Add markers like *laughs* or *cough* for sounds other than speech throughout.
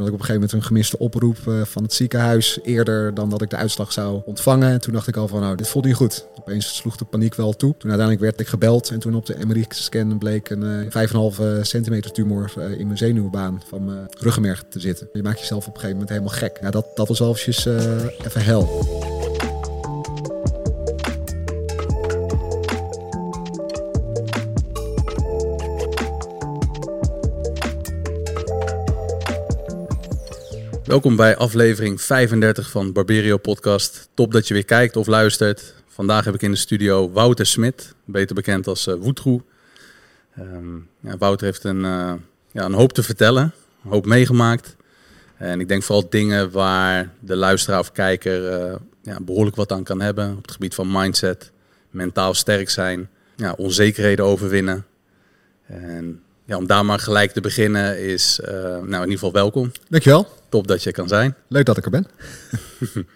Toen had ik op een gegeven moment een gemiste oproep eh, van het ziekenhuis eerder dan dat ik de uitslag zou ontvangen. En toen dacht ik al van, nou, dit voelt niet goed. Opeens sloeg de paniek wel toe. Toen uiteindelijk werd ik gebeld en toen op de MRI-scan bleek een uh, 5,5 centimeter tumor uh, in mijn zenuwbaan van mijn ruggenmerg te zitten. Je maakt jezelf op een gegeven moment helemaal gek. Ja, dat, dat was wel even hel. Welkom bij aflevering 35 van Barberio Podcast. Top dat je weer kijkt of luistert. Vandaag heb ik in de studio Wouter Smit, beter bekend als uh, Woetroe. Um, ja, Wouter heeft een, uh, ja, een hoop te vertellen, een hoop meegemaakt. En ik denk vooral dingen waar de luisteraar of kijker uh, ja, behoorlijk wat aan kan hebben. Op het gebied van mindset, mentaal sterk zijn, ja, onzekerheden overwinnen. En ja, om daar maar gelijk te beginnen is, uh, nou in ieder geval welkom. Dankjewel. Top dat je kan zijn. Leuk dat ik er ben. *laughs*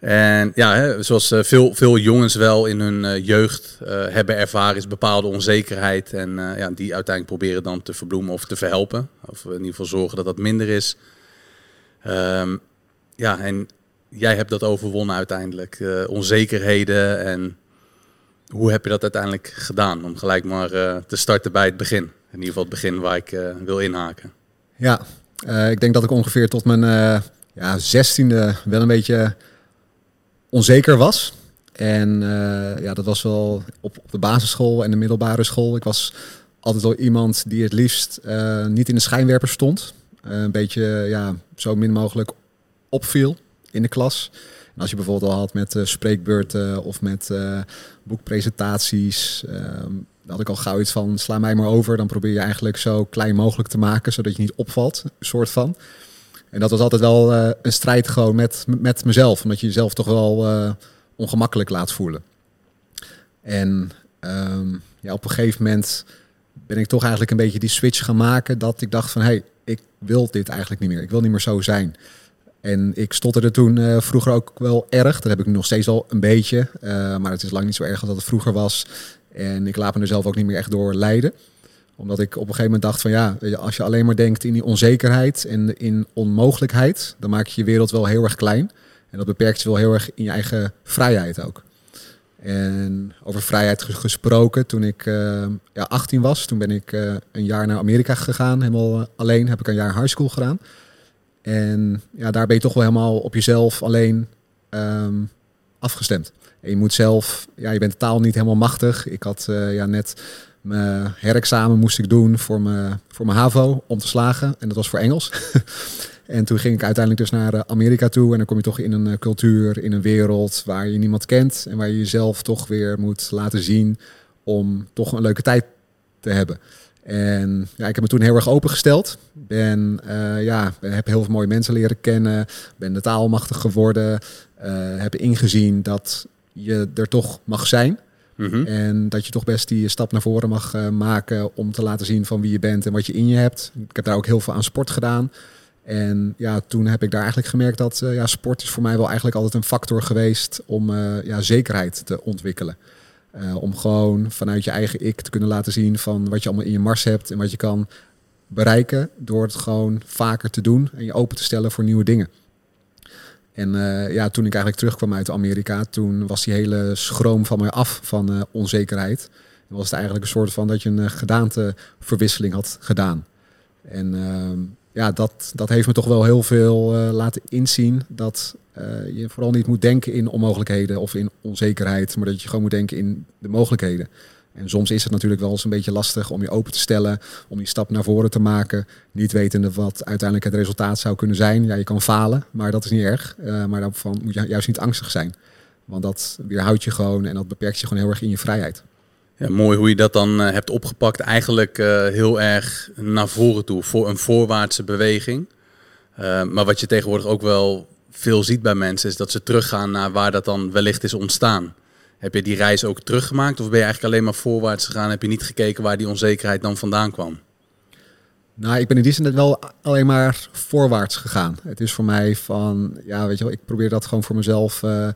en ja, hè, zoals uh, veel, veel jongens wel in hun uh, jeugd hebben ervaren, is bepaalde onzekerheid. En ja, die uiteindelijk proberen dan te verbloemen of te verhelpen. Of in ieder geval zorgen dat dat minder is. Um, ja, en jij hebt dat overwonnen uiteindelijk. onzekerheden en hoe heb je dat uiteindelijk gedaan? Om gelijk maar te starten bij het begin in ieder geval het begin waar ik uh, wil inhaken. Ja, uh, ik denk dat ik ongeveer tot mijn uh, ja, zestiende wel een beetje onzeker was. En ja, dat was wel op, op, de basisschool en de middelbare school. Ik was altijd wel iemand die het liefst niet in de schijnwerper stond. een beetje ja, zo min mogelijk opviel in de klas. En als je bijvoorbeeld al had met spreekbeurten of met boekpresentaties ehm, had ik al gauw iets van, sla mij maar over. Dan probeer je eigenlijk zo klein mogelijk te maken, zodat je niet opvalt, soort van. En dat was altijd wel uh, een strijd gewoon met, met mezelf. Omdat je jezelf toch wel uh, ongemakkelijk laat voelen. En um, ja, op een gegeven moment ben ik toch eigenlijk een beetje die switch gaan maken. Dat ik dacht van, hé, hey, ik wil dit eigenlijk niet meer. Ik wil niet meer zo zijn. En ik stotterde toen uh, vroeger ook wel erg. Dat heb ik nog steeds al een beetje. maar het is lang niet zo erg als dat het vroeger was. En ik laat me er zelf ook niet meer echt door leiden. Omdat ik op een gegeven moment dacht van ja, als je alleen maar denkt in die onzekerheid en in onmogelijkheid, dan maak je je wereld wel heel erg klein. En dat beperkt je wel heel erg in je eigen vrijheid ook. En over vrijheid gesproken, toen ik uh, ja, 18 was, toen ben ik uh, een jaar naar Amerika gegaan. Helemaal uh, alleen heb ik een jaar high school gedaan. En ja, daar ben je toch wel helemaal op jezelf alleen um, afgestemd. Je moet zelf, ja, je bent de taal niet helemaal machtig. Ik had uh, ja, net mijn herexamen moest ik doen voor mijn, voor mijn HAVO om te slagen. En dat was voor Engels. *laughs* en toen ging ik uiteindelijk dus naar eh, Amerika toe. En dan kom je toch in een uh, cultuur, in een wereld waar je niemand kent. En waar je jezelf toch weer moet laten zien om toch een leuke tijd te hebben. En ja, ik heb me toen heel erg opengesteld. Ben, ja, heb heel veel mooie mensen leren kennen. Ben de taalmachtig geworden. Uh, heb ingezien dat je er toch mag zijn. Mm -hmm. En dat je toch best die stap naar voren mag uh, maken om te laten zien van wie je bent en wat je in je hebt. Ik heb daar ook heel veel aan sport gedaan. En ja, toen heb ik daar eigenlijk gemerkt dat uh, ja, sport is voor mij wel eigenlijk altijd een factor geweest om uh, ja, zekerheid te ontwikkelen. om gewoon vanuit je eigen ik te kunnen laten zien van wat je allemaal in je mars hebt en wat je kan bereiken door het gewoon vaker te doen en je open te stellen voor nieuwe dingen. En uh, ja, toen ik eigenlijk terugkwam uit Amerika, toen was die hele schroom van mij af van uh, onzekerheid. En was het eigenlijk een soort van dat je een uh, gedaanteverwisseling had gedaan. En ehm, ja, dat, dat heeft me toch wel heel veel laten inzien dat je vooral niet moet denken in onmogelijkheden of in onzekerheid, maar dat je gewoon moet denken in de mogelijkheden. En soms is het natuurlijk wel eens een beetje lastig om je open te stellen, om die stap naar voren te maken, niet wetende wat uiteindelijk het resultaat zou kunnen zijn. Ja, je kan falen, maar dat is niet erg. Uh, maar daarvan moet je juist niet angstig zijn. Want dat weerhoudt je gewoon en dat beperkt je gewoon heel erg in je vrijheid. Ja, mooi hoe je dat dan uh, hebt opgepakt. Eigenlijk uh, heel erg naar voren toe, voor een voorwaartse beweging. maar wat je tegenwoordig ook wel veel ziet bij mensen, is dat ze teruggaan naar waar dat dan wellicht is ontstaan. Heb je die reis ook teruggemaakt of ben je eigenlijk alleen maar voorwaarts gegaan? Heb je niet gekeken waar die onzekerheid dan vandaan kwam? Nou, ik ben in die zin wel alleen maar voorwaarts gegaan. Het is voor mij van, ja, weet je wel, ik probeer dat gewoon voor mezelf uh,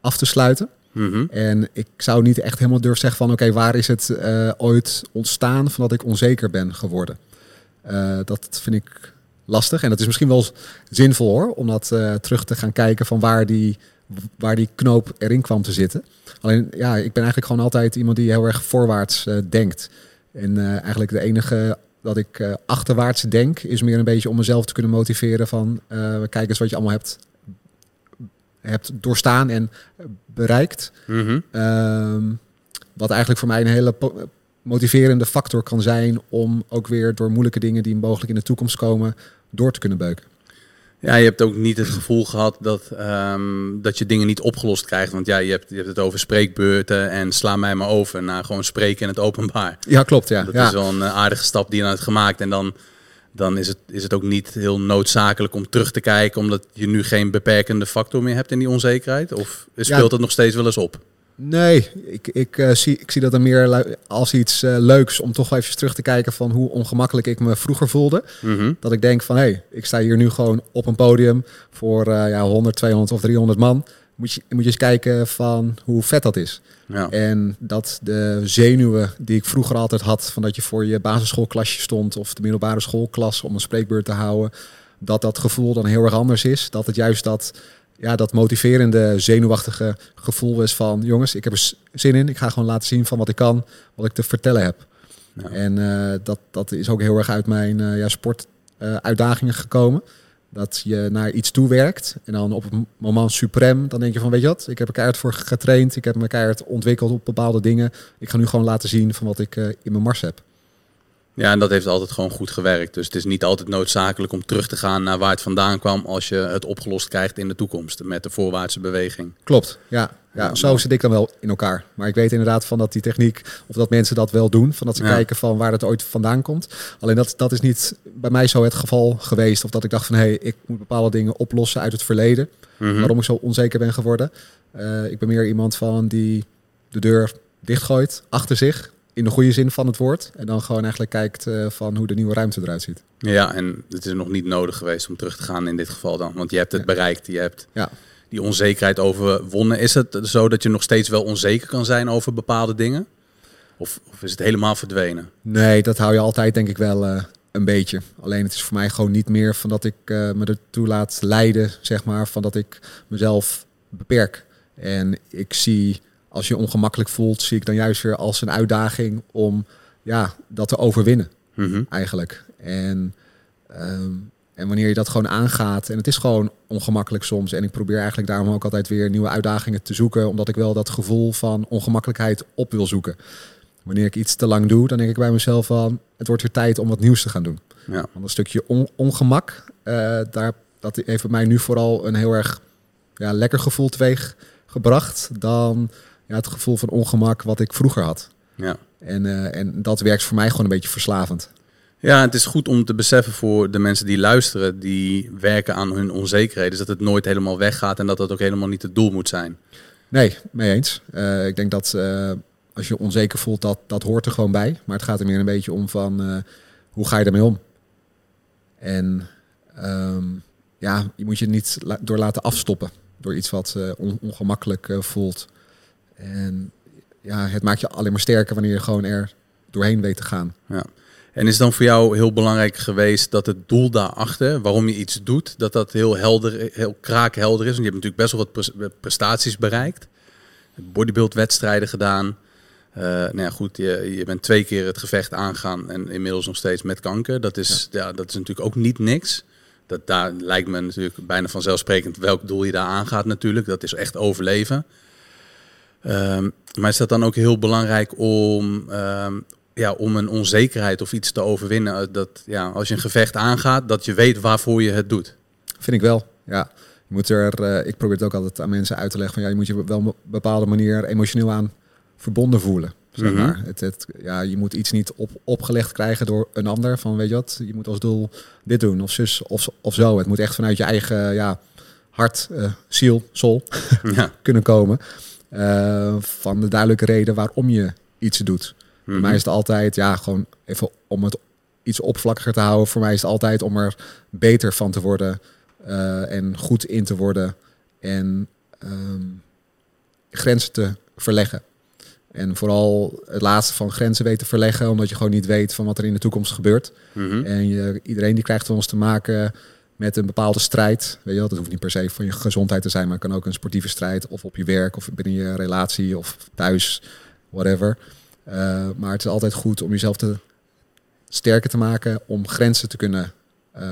af te sluiten. Mm -hmm. En ik zou niet echt helemaal durven zeggen van, oké, okay, waar is het uh, ooit ontstaan van dat ik onzeker ben geworden? Uh, dat vind ik lastig. En dat is misschien wel zinvol hoor, om dat eh, terug te gaan kijken van waar die, waar die knoop erin kwam te zitten. Alleen ja, ik ben eigenlijk gewoon altijd iemand die heel erg voorwaarts eh, denkt. En eh, eigenlijk de enige dat ik eh, achterwaarts denk, is meer een beetje om mezelf te kunnen motiveren van eh, kijk eens wat je allemaal hebt, hebt doorstaan en bereikt. Mhm. Ehm, wat eigenlijk voor mij een hele motiverende factor kan zijn om ook weer door moeilijke dingen die mogelijk in de toekomst komen, door te kunnen beuken. Ja, je hebt ook niet het gevoel gehad dat, ehm, dat je dingen niet opgelost krijgt. Want ja, je hebt, je hebt het over spreekbeurten en sla mij maar over naar gewoon spreken in het openbaar. Ja, klopt. Ja. Dat ja. is wel een aardige stap die je dan hebt gemaakt. En dan, dan is, het, is het ook niet heel noodzakelijk om terug te kijken, omdat je nu geen beperkende factor meer hebt in die onzekerheid? Of speelt Ja. het nog steeds wel eens op? Nee, ik, ik, eh, zie, ik zie dat dan meer als iets eh, leuks om toch even terug te kijken van hoe ongemakkelijk ik me vroeger voelde. Mhm. Dat ik denk van hé, hey, ik sta hier nu gewoon op een podium voor eh, ja, 100, 200 of 300 man. Moet je, moet je eens kijken van hoe vet dat is. Ja. En dat de zenuwen die ik vroeger altijd had, van dat je voor je basisschoolklasje stond of de middelbare schoolklas om een spreekbeurt te houden, dat dat gevoel dan heel erg anders is. Dat het juist dat, ja, dat motiverende, zenuwachtige gevoel is van jongens, ik heb er zin in, ik ga gewoon laten zien van wat ik kan, wat ik te vertellen heb. Ja. En eh, dat, dat is ook heel erg uit mijn eh, ja, sportuitdagingen gekomen. Dat je naar iets toe werkt en dan op het moment suprem, dan denk je van weet je wat, ik heb er keihard voor getraind, ik heb keihard ontwikkeld op bepaalde dingen. Ik ga nu gewoon laten zien van wat ik eh, in mijn mars heb. Ja, en dat heeft altijd gewoon goed gewerkt. Dus het is niet altijd noodzakelijk om terug te gaan naar waar het vandaan kwam als je het opgelost krijgt in de toekomst met de voorwaartse beweging. Klopt, ja. Ja, zo zit ik dan wel in elkaar. Maar ik weet inderdaad van dat die techniek, of dat mensen dat wel doen, van dat ze Ja. kijken van waar het ooit vandaan komt. Alleen dat, dat is niet bij mij zo het geval geweest. Of dat ik dacht van hé, hey, ik moet bepaalde dingen oplossen uit het verleden. Mhm. waarom ik zo onzeker ben geworden. Eh, ik ben meer iemand van die de deur dichtgooit achter zich, in de goede zin van het woord. En dan gewoon eigenlijk kijkt eh, van hoe de nieuwe ruimte eruit ziet. Ja, en het is nog niet nodig geweest om terug te gaan in dit geval dan. Want je hebt het Ja. bereikt, je hebt Ja. die onzekerheid overwonnen. Is het zo dat je nog steeds wel onzeker kan zijn over bepaalde dingen? Of, of is het helemaal verdwenen? Nee, dat hou je altijd denk ik wel eh, een beetje. Alleen het is voor mij gewoon niet meer van dat ik eh, me ertoe laat leiden, zeg maar, van dat ik mezelf beperk. En ik zie, als je ongemakkelijk voelt, zie ik dan juist weer als een uitdaging om ja, dat te overwinnen. Mhm. eigenlijk. En, ehm, en wanneer je dat gewoon aangaat, en het is gewoon ongemakkelijk soms, en ik probeer eigenlijk daarom ook altijd weer nieuwe uitdagingen te zoeken, omdat ik wel dat gevoel van ongemakkelijkheid op wil zoeken. Wanneer ik iets te lang doe, dan denk ik bij mezelf van, het wordt weer tijd om wat nieuws te gaan doen. Ja. Want een stukje on- ongemak, eh, daar, dat heeft bij mij nu vooral een heel erg ja, lekker gevoel teweeg gebracht dan ja, het gevoel van ongemak wat ik vroeger had. Ja. En, eh, en dat werkt voor mij gewoon een beetje verslavend. ja, het is goed om te beseffen voor de mensen die luisteren, die werken aan hun onzekerheden, dat het nooit helemaal weggaat en dat dat ook helemaal niet het doel moet zijn. Nee, mee eens. Eh, ik denk dat eh, als je onzeker voelt, dat, dat hoort er gewoon bij. Maar het gaat er meer een beetje om van hoe ga je daarmee om? En ehm, ja, je moet je niet la- door laten afstoppen door iets wat on- ongemakkelijk voelt. En ja, het maakt je alleen maar sterker wanneer je gewoon er doorheen weet te gaan. En is dan voor jou heel belangrijk geweest dat het doel daarachter, waarom je iets doet, dat dat heel helder, heel kraakhelder is? Want je hebt natuurlijk best wel wat pres- prestaties bereikt. Bodybuildwedstrijden gedaan. Eh nou ja, goed, je, je bent twee keer het gevecht aangaan en inmiddels nog steeds met kanker. Dat is, ja. dat is natuurlijk ook niet niks. Dat, daar lijkt me natuurlijk bijna vanzelfsprekend welk doel je daar aangaat natuurlijk. Dat is echt overleven. Ehm, maar is dat dan ook heel belangrijk om, ehm, ja, om een onzekerheid of iets te overwinnen? Eh, Dat ja, als je een gevecht aangaat, dat je weet waarvoor je het doet. Vind ik wel, ja. Je moet er, eh, ik probeer het ook altijd aan mensen uit te leggen van ja, je moet je wel op een bepaalde manier emotioneel aan verbonden voelen. Zeg Mhm. maar. het, het, ja, je moet iets niet op, opgelegd krijgen door een ander van weet je wat, je moet als doel dit doen of zus of, of zo. Het moet echt vanuit je eigen ja, hart, eh, ziel, soul *laughs* ja. kunnen komen. Eh, van de duidelijke reden waarom je iets doet. Voor Mhm. mij is het altijd, ja, gewoon even om het iets oppervlakkiger te houden. Voor mij is het altijd om er beter van te worden eh, en goed in te worden en ehm, grenzen te verleggen. En vooral het laatste van grenzen weten verleggen, omdat je gewoon niet weet van wat er in de toekomst gebeurt. Mhm. En je, iedereen die krijgt van ons te maken met een bepaalde strijd. Weet je wel, dat hoeft niet per se van je gezondheid te zijn, maar het kan ook een sportieve strijd of op je werk of binnen je relatie of thuis, whatever. Uh, maar het is altijd goed om jezelf te sterker te maken om grenzen te kunnen, uh,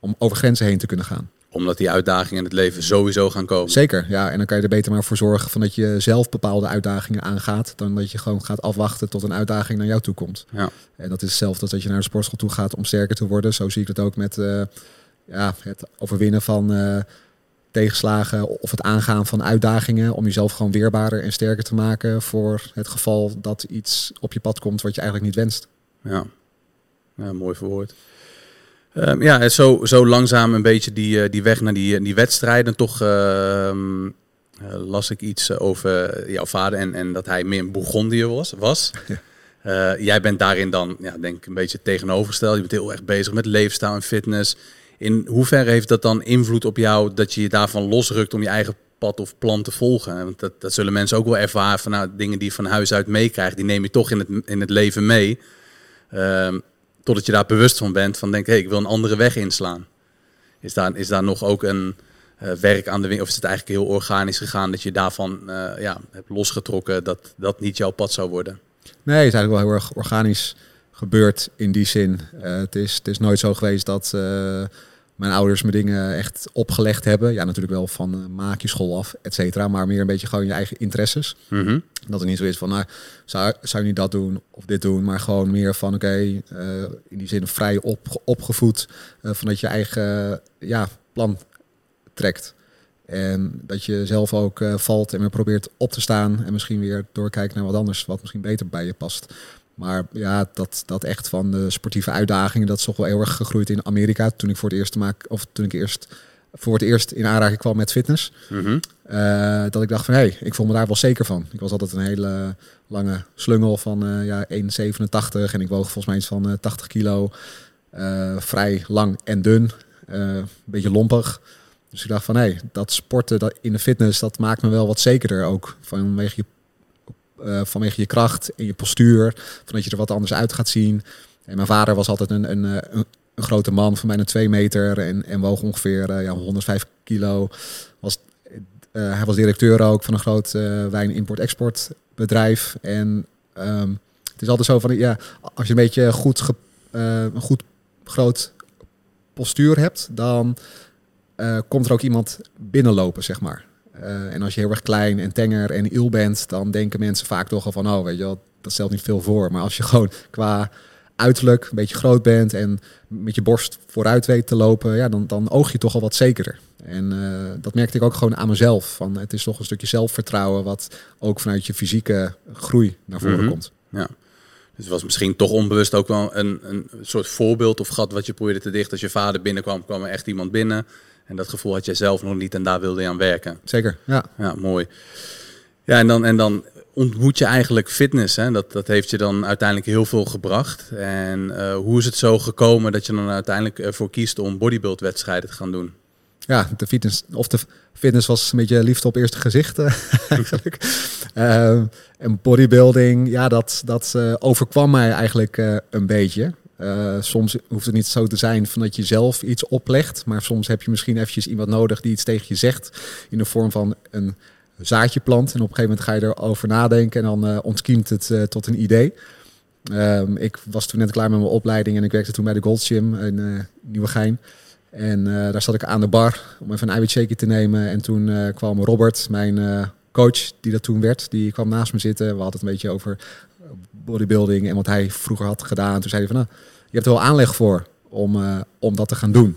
om over grenzen heen te kunnen gaan omdat die uitdagingen in het leven sowieso gaan komen. Zeker, ja. En dan kan je er beter maar voor zorgen van dat je zelf bepaalde uitdagingen aangaat. Dan dat je gewoon gaat afwachten tot een uitdaging naar jou toe komt. Ja. En dat is hetzelfde als dat je naar de sportschool toe gaat om sterker te worden. Zo zie ik het ook met uh, ja, het overwinnen van uh, tegenslagen of het aangaan van uitdagingen. Om jezelf gewoon weerbaarder en sterker te maken voor het geval dat iets op je pad komt wat je eigenlijk niet wenst. Ja, ja mooi verwoord. Um, ja, zo, zo langzaam een beetje die, die weg naar die, die wedstrijden. Toch uh, uh, las ik iets over jouw vader en, en dat hij meer een Bourgondier was. was. Ja. *laughs* Uh, jij bent daarin dan, ja, denk ik, een beetje tegenovergesteld. Je bent heel erg bezig met leefstijl en fitness. In hoeverre heeft dat dan invloed op jou dat je je daarvan losrukt om je eigen pad of plan te volgen? Want dat, dat zullen mensen ook wel ervaren van nou, dingen die je van huis uit meekrijgt, die neem je toch in het, in het leven mee. Um, totdat je daar bewust van bent, van denk, hé, hey, ik wil een andere weg inslaan. Is daar, is daar nog ook een uh, werk aan de winkel, of is het eigenlijk heel organisch gegaan dat je daarvan uh, ja, hebt losgetrokken dat dat niet jouw pad zou worden? Nee, het is eigenlijk wel heel erg organisch gebeurd in die zin. Uh, het, is, het is nooit zo geweest dat mijn ouders me dingen echt opgelegd hebben. Ja, natuurlijk wel van uh, maak je school af, et cetera. Maar meer een beetje gewoon je eigen interesses. Mm -hmm. Dat er niet zo is van, nou, zou, zou je niet dat doen of dit doen. Maar gewoon meer van, oké, okay, uh, in die zin vrij op, opgevoed. Uh, vanuit je eigen ja, plan trekt. En dat je zelf ook valt en weer probeert op te staan. En misschien weer doorkijken naar wat anders, wat misschien beter bij je past. Maar ja, dat, dat echt van de sportieve uitdagingen, dat is toch wel heel erg gegroeid in Amerika. Toen ik voor het eerst maak, of toen ik eerst voor het eerst in aanraking kwam met fitness. Mm -hmm. uh, dat ik dacht van hé, hey, ik voel me daar wel zeker van. Ik was altijd een hele lange slungel van uh, ja, 1,87 en ik woog volgens mij iets van uh, 80 kilo. Uh, vrij lang en dun, een beetje lompig. Dus ik dacht van hé, hey, dat sporten dat in de fitness, dat maakt me wel wat zekerder ook. Vanwege je uh, vanwege je kracht en je postuur. Van dat je er wat anders uit gaat zien. En mijn vader was altijd een, een, een, een grote man van bijna twee meter en, en woog ongeveer uh, ja, 105 kilo. Was, hij was directeur ook van een groot wijn-import-export bedrijf. En um, het is altijd zo van ja, als je een beetje goed, een goed groot postuur hebt, dan komt er ook iemand binnenlopen, zeg maar. Uh, en als je heel erg klein en tenger en iel bent, dan denken mensen vaak toch al van, oh, weet je wel, dat stelt niet veel voor. Maar als je *laughs* gewoon qua uiterlijk een beetje groot bent en met je borst vooruit weet te lopen, ja, dan, dan oog je toch al wat zekerder. En uh, dat merkte ik ook gewoon aan mezelf. Van, het is toch een stukje zelfvertrouwen wat ook vanuit je fysieke groei naar voren Mhm. komt. Ja. Dus het was misschien toch onbewust ook wel een, een soort voorbeeld of gat wat je probeerde te dichten. Als je vader binnenkwam, kwam er echt iemand binnen. En dat gevoel had jij zelf nog niet en daar wilde je aan werken. Zeker, ja. Ja, mooi. Ja, en dan, en dan ontmoet je eigenlijk fitness. Hè? Dat, dat heeft je dan uiteindelijk heel veel gebracht. En uh, hoe is het zo gekomen dat je dan uiteindelijk ervoor kiest om bodybuildwedstrijden te gaan doen? Ja, de fitness, of de fitness was een beetje liefde op eerste gezicht uh, *laughs* eigenlijk. Uh, en bodybuilding, ja, dat, dat uh, overkwam mij eigenlijk een beetje. Uh, soms hoeft het niet zo te zijn van dat je zelf iets oplegt, maar soms heb je misschien eventjes iemand nodig die iets tegen je zegt in de vorm van een zaadje plant. En op een gegeven moment ga je erover nadenken en dan uh, ontkiemt het uh, tot een idee. Um, ik was toen net klaar met mijn opleiding en ik werkte toen bij de Gold Gym in Nieuwegein. En daar zat ik aan de bar om even een eiwitshake te nemen. En toen kwam Robert, mijn coach die dat toen werd, die kwam naast me zitten. We hadden het een beetje over bodybuilding en wat hij vroeger had gedaan. Toen zei hij van, nou, hebt er wel aanleg voor om, uh, om dat te gaan doen.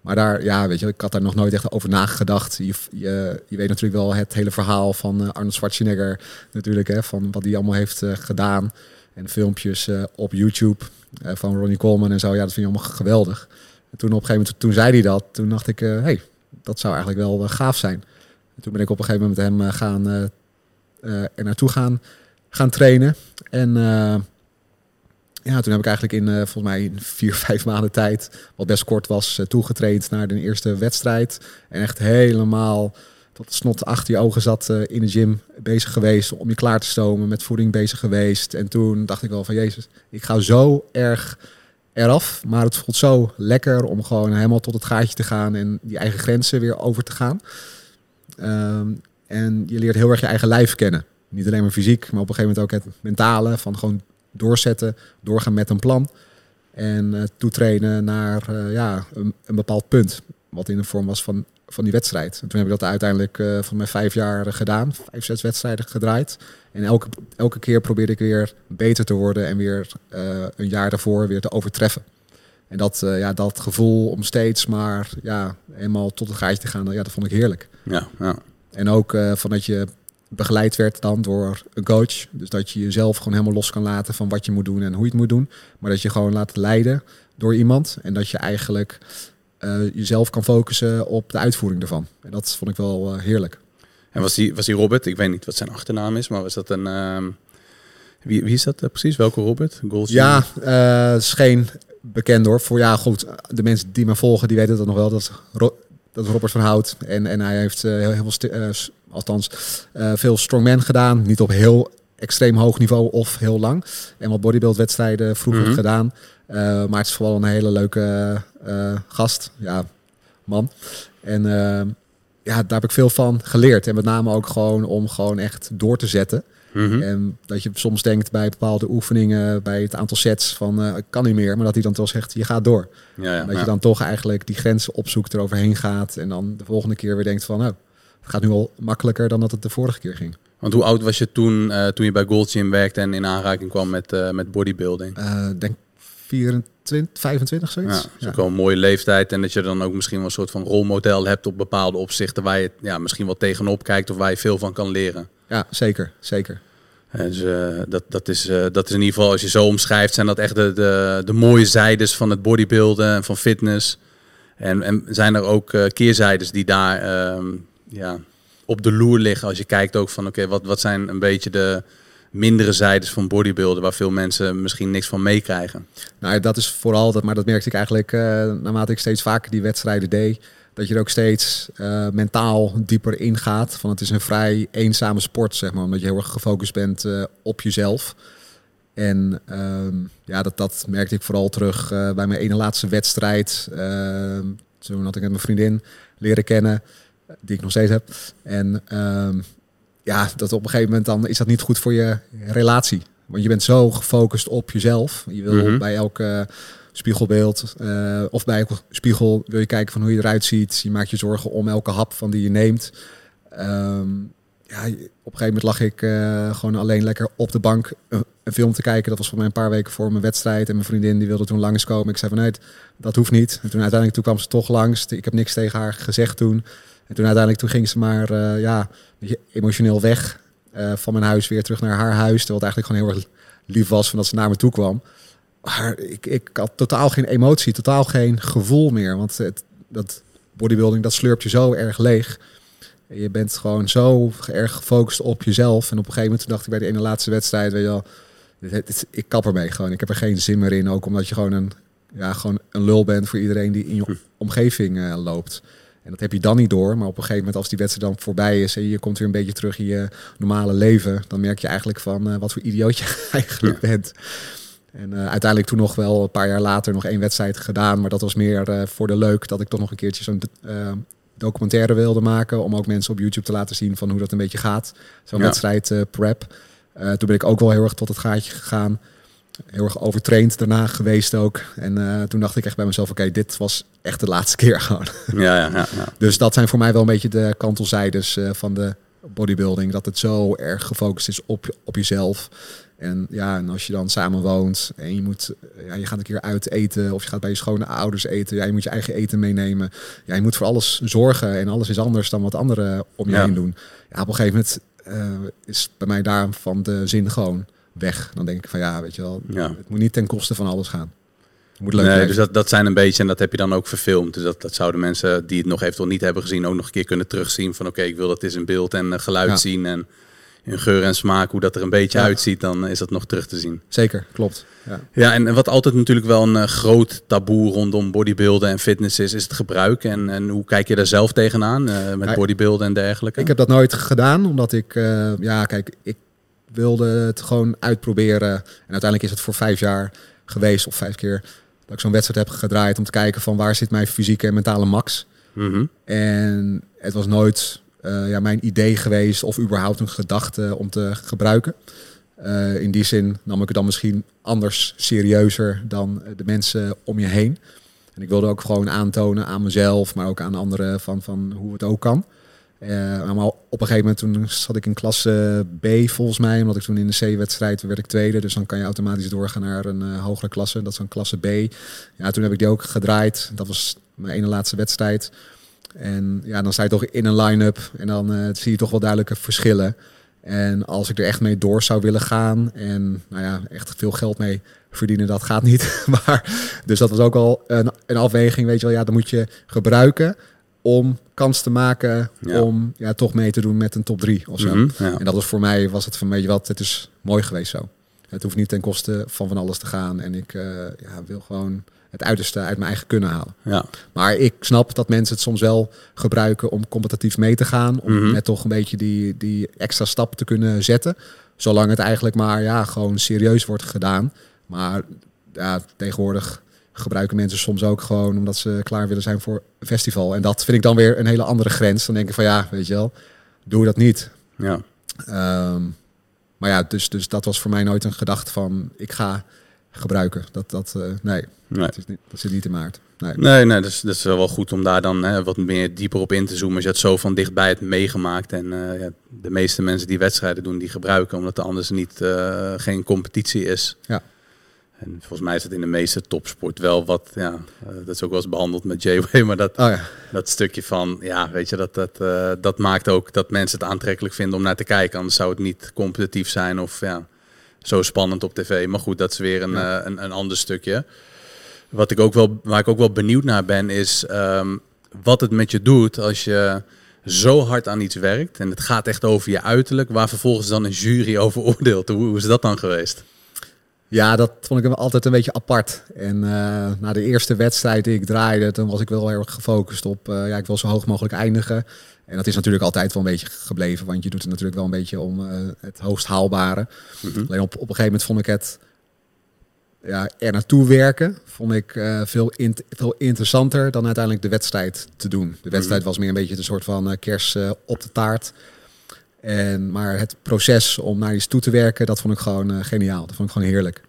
Maar daar, ja, weet je, ik had daar nog nooit echt over nagedacht. Je, je, je weet natuurlijk wel het hele verhaal van uh, Arnold Schwarzenegger natuurlijk, hè, van wat hij allemaal heeft uh, gedaan. En filmpjes op YouTube van Ronnie Coleman en zo. Ja, dat vind je allemaal geweldig. En toen op een gegeven moment, toen zei hij dat, toen dacht ik, hé, hey, dat zou eigenlijk wel gaaf zijn. En toen ben ik op een gegeven moment met hem gaan, er naartoe gaan gaan trainen. En ja, toen heb ik eigenlijk in uh, volgens mij vier, *laughs* vijf maanden tijd, wat best kort was, uh, toegetraind naar de eerste wedstrijd. En echt helemaal, tot het snot achter je ogen zat eh, in de gym bezig geweest om je klaar te stomen, met voeding bezig geweest. En toen dacht ik wel van Jezus, ik ga zo erg eraf, maar het voelt zo lekker om gewoon helemaal tot het gaatje te gaan en die eigen grenzen weer over te gaan. Ehm, en je leert heel erg je eigen lijf kennen. Niet alleen maar fysiek, maar op een gegeven moment ook het mentale van gewoon doorzetten, doorgaan met een plan. En uh, toetrainen naar uh, ja, een, een, bepaald punt. Wat in de vorm was van, van die wedstrijd. En toen heb ik dat uiteindelijk uh, van mijn vijf jaar gedaan. Vijf, zes wedstrijden gedraaid. En elke, elke keer probeerde ik weer beter te worden. En weer een jaar daarvoor weer te overtreffen. En dat, ja, dat gevoel om steeds maar ja, helemaal tot het gaatje te gaan, ja, dat vond ik heerlijk. Ja, ja. En ook van dat je begeleid werd dan door een coach. Dus dat je jezelf gewoon helemaal los kan laten van wat je moet doen en hoe je het moet doen. Maar dat je gewoon laat leiden door iemand. En dat je eigenlijk uh, jezelf kan focussen op de uitvoering ervan. En dat vond ik wel uh, heerlijk. En was die, was die Robert, ik weet niet wat zijn achternaam is, maar was dat een... Uh, wie, wie is dat uh, precies? Welke Robert? Goals ja, is geen bekend hoor. Voor ja, goed, de mensen die me volgen, die weten dat nog wel. Dat, dat Robert van Hout. En, en hij heeft heel, heel veel althans uh, veel strongman gedaan. Niet op heel extreem hoog niveau of heel lang. En wat bodybuild wedstrijden vroeger mhm. gedaan. Uh, maar het is vooral een hele leuke uh, gast. Ja, man. En ja, daar heb ik veel van geleerd. En met name ook gewoon om gewoon echt door te zetten. Mm En dat je soms denkt bij bepaalde oefeningen, bij het aantal sets van uh, ik kan niet meer, maar dat hij dan toch zegt je gaat door. Ja, ja, dat je dan toch eigenlijk die grenzen opzoekt, eroverheen gaat en dan de volgende keer weer denkt van nou, het gaat nu al makkelijker dan dat het de vorige keer ging. Want hoe oud was je toen, uh, toen je bij Gold Gym werkte en in aanraking kwam met, uh, met bodybuilding? Uh, denk 24, 25 zoiets. Ja, dat is ook wel een mooie leeftijd. En dat je dan ook misschien wel een soort van rolmodel hebt op bepaalde opzichten waar je ja, misschien wel tegenop kijkt of waar je veel van kan leren. Ja, zeker, zeker. Dus dat, dat, is, dat is in ieder geval, als je zo omschrijft, zijn dat echt de, de, de mooie zijdes van het bodybuilden en van fitness. En, en zijn er ook keerzijdes die daar ehm, ja, op de loer liggen. Als je kijkt ook van oké, wat, wat zijn een beetje de mindere zijdes van bodybuilden waar veel mensen misschien niks van meekrijgen. Nou, dat is vooral dat, maar dat merkte ik eigenlijk uh, naarmate ik steeds vaker die wedstrijden deed. Dat je er ook steeds uh, mentaal dieper ingaat. Van het is een vrij eenzame sport, zeg maar. Omdat je heel erg gefocust bent uh, op jezelf. En uh, ja, dat, dat merkte ik vooral terug bij mijn ene laatste wedstrijd. Ehm, toen had ik met mijn vriendin leren kennen die ik nog steeds heb. En um, ja, dat op een gegeven moment dan is dat niet goed voor je relatie. Want je bent zo gefocust op jezelf. Je wil mm bij elke spiegelbeeld uh, of bij elke spiegel wil je kijken van hoe je eruit ziet. Je maakt je zorgen om elke hap van die je neemt. Um, ja, op een gegeven moment lag ik uh, gewoon alleen lekker op de bank een, een, film te kijken. Dat was voor mij een paar weken voor mijn wedstrijd. En mijn vriendin die wilde toen langskomen. Ik zei van nee, dat hoeft niet. En toen uiteindelijk toen kwam ze toch langs. Ik heb niks tegen haar gezegd toen. En toen uiteindelijk toen ging ze maar uh, ja, emotioneel weg uh, van mijn huis weer terug naar haar huis. Terwijl het eigenlijk gewoon heel erg lief was van dat ze naar me toe kwam. Maar ik, ik had totaal geen emotie, totaal geen gevoel meer. Want het, dat bodybuilding, dat slurpt je zo erg leeg. Je bent gewoon zo erg gefocust op jezelf. En op een gegeven moment dacht ik bij de ene laatste wedstrijd, weet je wel, ik kap ermee gewoon. Ik heb er geen zin meer in. Ook omdat je gewoon een, ja, gewoon een lul bent voor iedereen die in je hm. omgeving uh, loopt. En dat heb je dan niet door. Maar op een gegeven moment, als die wedstrijd dan voorbij is en je komt weer een beetje terug in je normale leven, dan merk je eigenlijk van uh, wat voor idioot je *laughs* eigenlijk bent. En uh, uiteindelijk toen nog wel een paar jaar later nog één wedstrijd gedaan. Maar dat was meer uh, voor de leuk dat ik toch nog een keertje zo'n documentaire wilde maken. Om ook mensen op YouTube te laten zien van hoe dat een beetje gaat. Zo'n ja. wedstrijd prep. toen ben ik ook wel heel erg tot het gaatje gegaan heel erg overtraind daarna geweest ook. En uh, toen dacht ik echt bij mezelf, oké, dit was echt de laatste *laughs* keer gewoon. Ja, ja, ja, ja, Dus dat zijn voor mij wel een beetje de kantelzijdes uh, van de bodybuilding. Dat het zo erg gefocust is op, op jezelf. En ja, en als je dan samen woont en je moet, ja, je gaat een keer uit eten of je gaat bij je schone ouders eten. Ja, je moet je eigen eten meenemen. Ja, je moet voor alles zorgen en alles is anders dan wat anderen om je heen doen. Ja, op een gegeven moment uh, is bij mij daarvan de zin gewoon weg. Dan denk ik van ja, weet je wel, ja. het moet niet ten koste van alles gaan. Het moet leuk nee, dus dat, dat zijn een beetje, en dat heb je dan ook verfilmd. Dus dat, dat zouden mensen die het nog eventueel niet hebben gezien ook nog een keer kunnen terugzien. Van oké, ik wil dat is in beeld en uh, geluid zien. En in geur en smaak, hoe dat er een beetje Ja. uitziet, dan is dat nog terug te zien. Zeker, klopt. Ja. Ja, en wat altijd natuurlijk wel een eh, groot taboe rondom bodybuilden en fitness is, is het gebruik. En, en hoe kijk je daar zelf tegenaan eh, met bodybuilden en dergelijke? Ik heb dat nooit gedaan, omdat ik, eh, ja, kijk, ik wilde het gewoon uitproberen. En uiteindelijk is het voor vijf jaar geweest, of vijf keer, dat ik zo'n wedstrijd heb gedraaid om te kijken van waar zit mijn fysieke en mentale max. Mhm. En het was nooit eh, ja, mijn idee geweest of überhaupt een gedachte om te gebruiken. Eh, in die zin nam ik het dan misschien anders serieuzer dan de mensen om je heen. En ik wilde ook gewoon aantonen aan mezelf, maar ook aan anderen van, van hoe het ook kan. Eh, maar op een gegeven moment toen zat ik in klasse B volgens mij, omdat ik toen in de C-wedstrijd werd ik tweede. Dus dan kan je automatisch doorgaan naar een eh, hogere klasse, dat is dan klasse B. Ja, toen heb ik die ook gedraaid. Dat was mijn ene laatste wedstrijd. En ja, dan sta je toch in een line-up en dan eh, zie je toch wel duidelijke verschillen. En als ik er echt mee door zou willen gaan en nou ja, echt veel geld mee verdienen, dat gaat niet. *laughs* maar, dus dat was ook al een, een afweging, weet je wel. Ja, dan moet je gebruiken om kans te maken Ja. om ja, toch mee te doen met een top 3 of zo. Mhm, ja. En dat was voor mij, was het van, weet je wat, het is mooi geweest zo. Het hoeft niet ten koste van van alles te gaan. En ik eh, ja, wil gewoon het uiterste uit mijn eigen kunnen halen. ja. Maar ik snap dat mensen het soms wel gebruiken om competitief mee te gaan. Om Mhm. net toch een beetje die, die extra stap te kunnen zetten. Zolang het eigenlijk maar ja, gewoon serieus wordt gedaan. Maar ja, tegenwoordig gebruiken mensen soms ook gewoon omdat ze klaar willen zijn voor een festival. En dat vind ik dan weer een hele andere grens. Dan denk ik van ja, weet je wel, doe dat niet. ja. Ehm, maar ja, dus, dus dat was voor mij nooit een gedachte van ik ga gebruiken. Dat, dat, eh, nee, Nee. Dat, is niet, dat zit niet in maart. Nee. Nee, nee dat, is, dat is wel goed om daar dan hè, wat meer dieper op in te zoomen. Als je het zo van dichtbij hebt meegemaakt. En eh, ja, de meeste mensen die wedstrijden doen, die gebruiken. Omdat er anders niet, eh, geen competitie is. Ja. En volgens mij is het in de meeste topsport wel wat, ja, eh, dat is ook wel eens behandeld met J-Way. *laughs* Maar dat, Oh ja, dat stukje van, ja, weet je, dat, dat, eh, dat maakt ook dat mensen het aantrekkelijk vinden om naar te kijken. Anders zou het niet competitief zijn of ja, zo spannend op tv. Maar goed, dat is weer een, Ja. eh, een, een ander stukje. Wat ik ook wel, waar ik ook wel benieuwd naar ben, is ehm, wat het met je doet als je zo hard aan iets werkt. En het gaat echt over je uiterlijk, waar vervolgens dan een jury over oordeelt. Hoe, hoe is dat dan geweest? Ja, dat vond ik hem altijd een beetje apart. En eh, na de eerste wedstrijd die ik draaide, toen was ik wel heel erg gefocust op, eh, ja, ik wil zo hoog mogelijk eindigen. En dat is natuurlijk altijd wel een beetje gebleven, want je doet het natuurlijk wel een beetje om eh, het hoogst haalbare. Mhm. Alleen op, op een gegeven moment vond ik het ja, er naartoe werken, vond ik veel, veel interessanter dan uiteindelijk de wedstrijd te doen. De wedstrijd was meer een beetje een soort van kers op de taart. En, maar het proces om naar iets toe te werken, dat vond ik gewoon eh, geniaal. Dat vond ik gewoon heerlijk.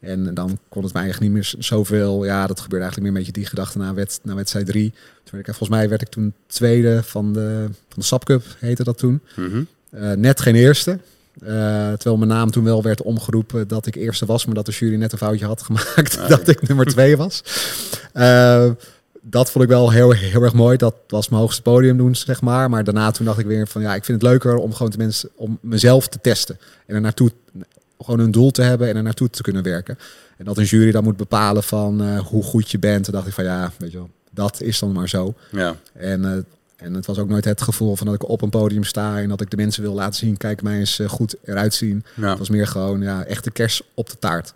En dan kon het mij eigenlijk niet meer zoveel. Ja, dat gebeurde eigenlijk meer een beetje die gedachte na, wed, na wedstrijd 3. Toen ik, volgens mij werd ik toen tweede van de, van de SAP Cup, heette dat toen. Mhm. Eh, net geen eerste. Eh, terwijl mijn naam toen wel werd omgeroepen dat ik eerste was, maar dat de jury net een foutje had gemaakt *laughs* Ah, dat ik nummer twee was. *laughs* dat vond ik wel heel, heel erg mooi. Dat was mijn hoogste podium doen, zeg maar. Maar daarna toen dacht ik weer van ja, ik vind het leuker om gewoon de mensen, om mezelf te testen. En er naartoe, gewoon een doel te hebben en er naartoe te kunnen werken. En dat een jury dan moet bepalen van eh, hoe goed je bent. Toen dacht ik van ja, weet je wel, dat is dan maar zo. Ja, En, eh, en het was ook nooit het gevoel van dat ik op een podium sta en dat ik de mensen wil laten zien, kijk mij eens eh, goed eruit zien. ja. Het was meer gewoon ja, echt de kers op de taart.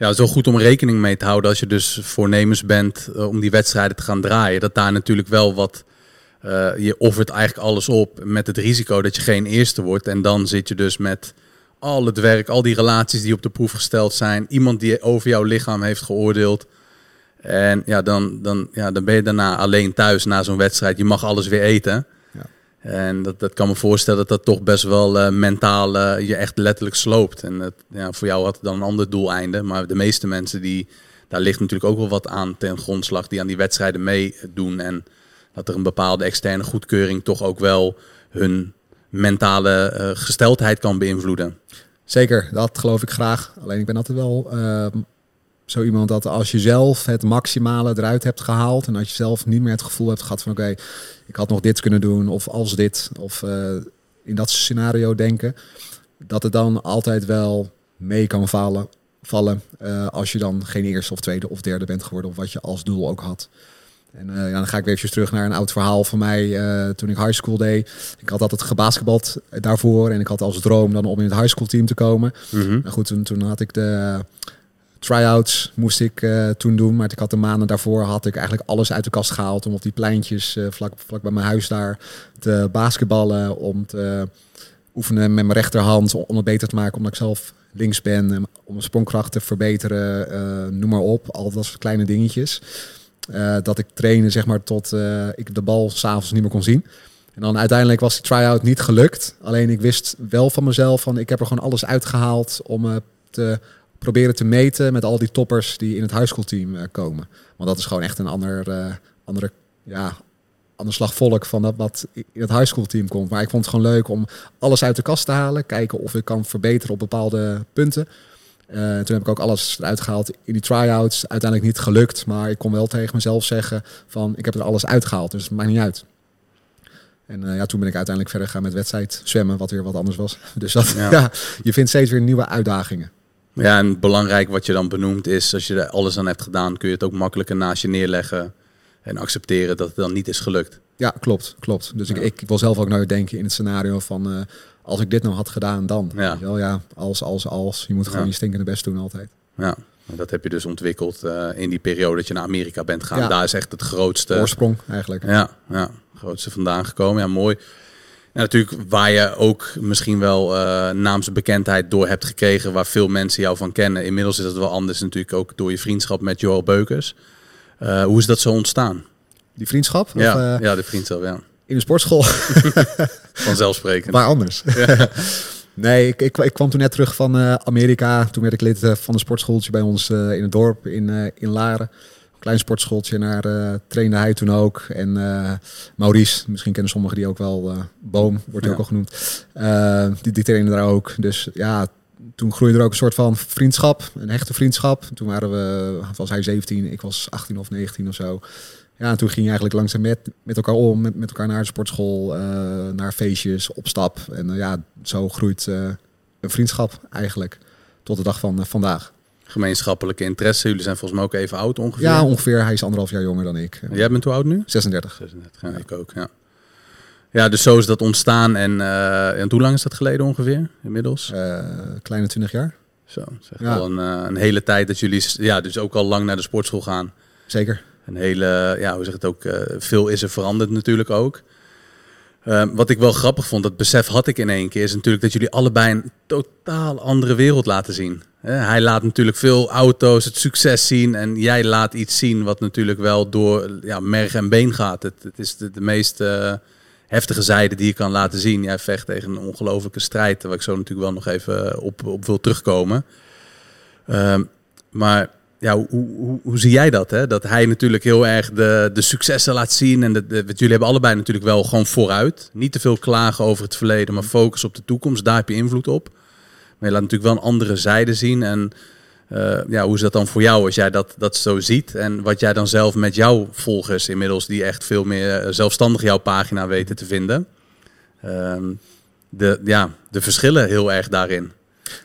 Ja, wel goed om rekening mee te houden als je dus voornemens bent eh, om die wedstrijden te gaan draaien. Dat daar natuurlijk wel wat, eh, je offert eigenlijk alles op met het risico dat je geen eerste wordt. En dan zit je dus met al het werk, al die relaties die op de proef gesteld zijn. Iemand die over jouw lichaam heeft geoordeeld. En ja, dan, dan, ja, dan ben je daarna alleen thuis na zo'n wedstrijd. Je mag alles weer eten. En dat, dat kan me voorstellen dat dat toch best wel eh, mentaal eh, je echt letterlijk sloopt. En ja, voor jou had het dan een ander doeleinde. Maar de meeste mensen, die, daar ligt natuurlijk ook wel wat aan ten grondslag die aan die wedstrijden meedoen. En dat er een bepaalde externe goedkeuring toch ook wel hun mentale eh, gesteldheid kan beïnvloeden. Zeker, dat geloof ik graag. Alleen ik ben altijd wel zo iemand dat als je zelf het maximale eruit hebt gehaald en als je zelf niet meer het gevoel hebt gehad van oké, ik had nog dit kunnen doen of als dit of eh, in dat scenario denken, dat het dan altijd wel mee kan vallen, vallen eh, als je dan geen eerste of tweede of derde bent geworden of wat je als doel ook had. En ja, dan ga ik weer even terug naar een oud verhaal van mij toen ik high school deed. Ik had altijd gebasketbald daarvoor en ik had als droom dan om in het high school team te komen. Mhm. Nou goed, toen, toen had ik de tryouts moest ik uh, toen doen. Maar ik had de maanden daarvoor had ik eigenlijk alles uit de kast gehaald om op die pleintjes uh, vlak, vlak bij mijn huis daar te basketballen. Om te oefenen met mijn rechterhand om het beter te maken. Omdat ik zelf links ben. Om mijn sprongkracht te verbeteren. Uh, noem maar op. Al dat soort kleine dingetjes. dat ik trainen zeg maar tot ik de bal s'avonds niet meer kon zien. En dan uiteindelijk was die try-out niet gelukt. Alleen ik wist wel van mezelf van ik heb er gewoon alles uitgehaald om te proberen te meten met al die toppers die in het high team uh, komen. Want dat is gewoon echt een ander, uh, andere, ja, ander slag volk van dat wat in het high school team komt. Maar ik vond het gewoon leuk om alles uit de kast te halen, kijken of ik kan verbeteren op bepaalde punten. Uh, toen heb ik ook alles eruit gehaald in die tryouts. Uiteindelijk niet gelukt, maar ik kon wel tegen mezelf zeggen van ik heb er alles uitgehaald, dus het maakt niet uit. En uh, ja, toen ben ik uiteindelijk verder gegaan met wedstrijd zwemmen, wat weer wat anders was. *laughs* Dus dat, ja. *laughs* ja je vindt steeds weer nieuwe uitdagingen. Ja, en belangrijk wat je dan benoemt is, als je er alles aan hebt gedaan, kun je het ook makkelijker naast je neerleggen en accepteren dat het dan niet is gelukt. Ja, klopt, klopt. Dus ik, ik wil zelf ook nou denken in het scenario van, uh, als ik dit nou had gedaan, dan. Ja, wel, ja als, als, als. Je moet gewoon je stinkende best doen altijd. Ja, dat heb je dus ontwikkeld uh, in die periode dat je naar Amerika bent gegaan. Ja. Daar is echt het grootste... Oorsprong eigenlijk. Ja, ja, grootste vandaan gekomen. Ja, mooi. En natuurlijk waar je ook misschien wel uh, naamsbekendheid door hebt gekregen, waar veel mensen jou van kennen. Inmiddels is het wel anders natuurlijk ook door je vriendschap met Joel Beukers. Uh, hoe is dat zo ontstaan? Die vriendschap? Ja, of, uh, ja de vriendschap, ja. In de sportschool. *laughs* *laughs* Vanzelfsprekend. Waar anders? Ja. *laughs* nee, ik, ik, ik, kwam toen net terug van Amerika. Toen werd ik lid van een sportschooltje bij ons in het dorp in, in Laren klein sportschooltje naar uh, trainde hij toen ook. En uh, Maurice, misschien kennen sommigen die ook wel. Uh, Boom wordt ja. ook al genoemd. die, die trainen daar ook. Dus ja, toen groeide er ook een soort van vriendschap, een hechte vriendschap. Toen waren we, was hij 17, ik was 18 of 19 of zo. Ja, en toen ging je eigenlijk langzaam met, met elkaar om, met, met elkaar naar de sportschool, naar feestjes, op stap. En ja, zo groeit een vriendschap eigenlijk tot de dag van vandaag gemeenschappelijke interesse. Jullie zijn volgens mij ook even oud ongeveer. Ja, ongeveer. Hij is anderhalf jaar jonger dan ik. Jij bent hoe oud nu? 36. 36, ja, ik ook, ja. Ja, dus zo is dat ontstaan. En, uh, en hoe lang is dat geleden ongeveer, inmiddels? Uh, kleine 20 jaar. Zo, zeg ja. al een, uh, een hele tijd dat jullie ja, dus ook al lang naar de sportschool gaan. Zeker. Een hele, ja, hoe zeg het ook, veel is er veranderd natuurlijk ook. Uh, wat ik wel grappig vond, dat besef had ik in één keer, is natuurlijk dat jullie allebei een totaal andere wereld laten zien. Hij laat natuurlijk veel auto's, het succes zien en jij laat iets zien wat natuurlijk wel door ja, merg en been gaat. Het, het is de, de meest uh, heftige zijde die je kan laten zien. Jij vecht tegen een ongelofelijke strijd, waar ik zo natuurlijk wel nog even op, op wil terugkomen. Uh, maar ja, hoe, hoe, zie jij dat? Hè? Dat hij natuurlijk heel erg de, de successen laat zien. En de, jullie hebben allebei natuurlijk wel gewoon vooruit. Niet te veel klagen over het verleden, maar focus op de toekomst. Daar heb je invloed op. Maar je laat natuurlijk wel een andere zijde zien. En uh, ja, hoe is dat dan voor jou als jij dat, dat zo ziet? En wat jij dan zelf met jouw volgers inmiddels, die echt veel meer zelfstandig jouw pagina weten te vinden. Uh, de, ja, de verschillen heel erg daarin.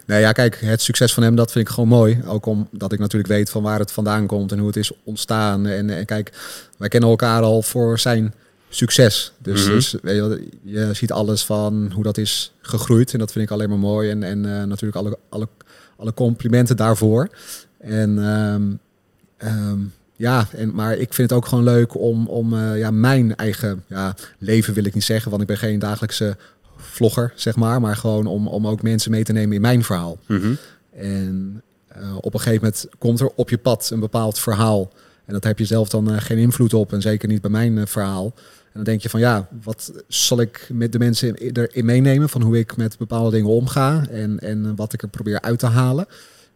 Nee, ja, kijk, het succes van hem, dat vind ik gewoon mooi. Ook omdat ik natuurlijk weet van waar het vandaan komt en hoe het is ontstaan. En, en kijk, wij kennen elkaar al voor zijn succes. Dus, mm -hmm. dus weet je, je, ziet alles van hoe dat is gegroeid. En dat vind ik alleen maar mooi. En, en uh, natuurlijk alle, alle, alle complimenten daarvoor. En um, um, ja, en, maar ik vind het ook gewoon leuk om, om uh, ja, mijn eigen ja, leven wil ik niet zeggen, want ik ben geen dagelijkse vlogger, zeg maar. Maar gewoon om, om ook mensen mee te nemen in mijn verhaal. Mm -hmm. En uh, op een gegeven moment komt er op je pad een bepaald verhaal. En dat heb je zelf dan uh, geen invloed op. En zeker niet bij mijn uh, verhaal. En dan denk je van ja, wat zal ik met de mensen erin meenemen? Van hoe ik met bepaalde dingen omga. En, en wat ik er probeer uit te halen.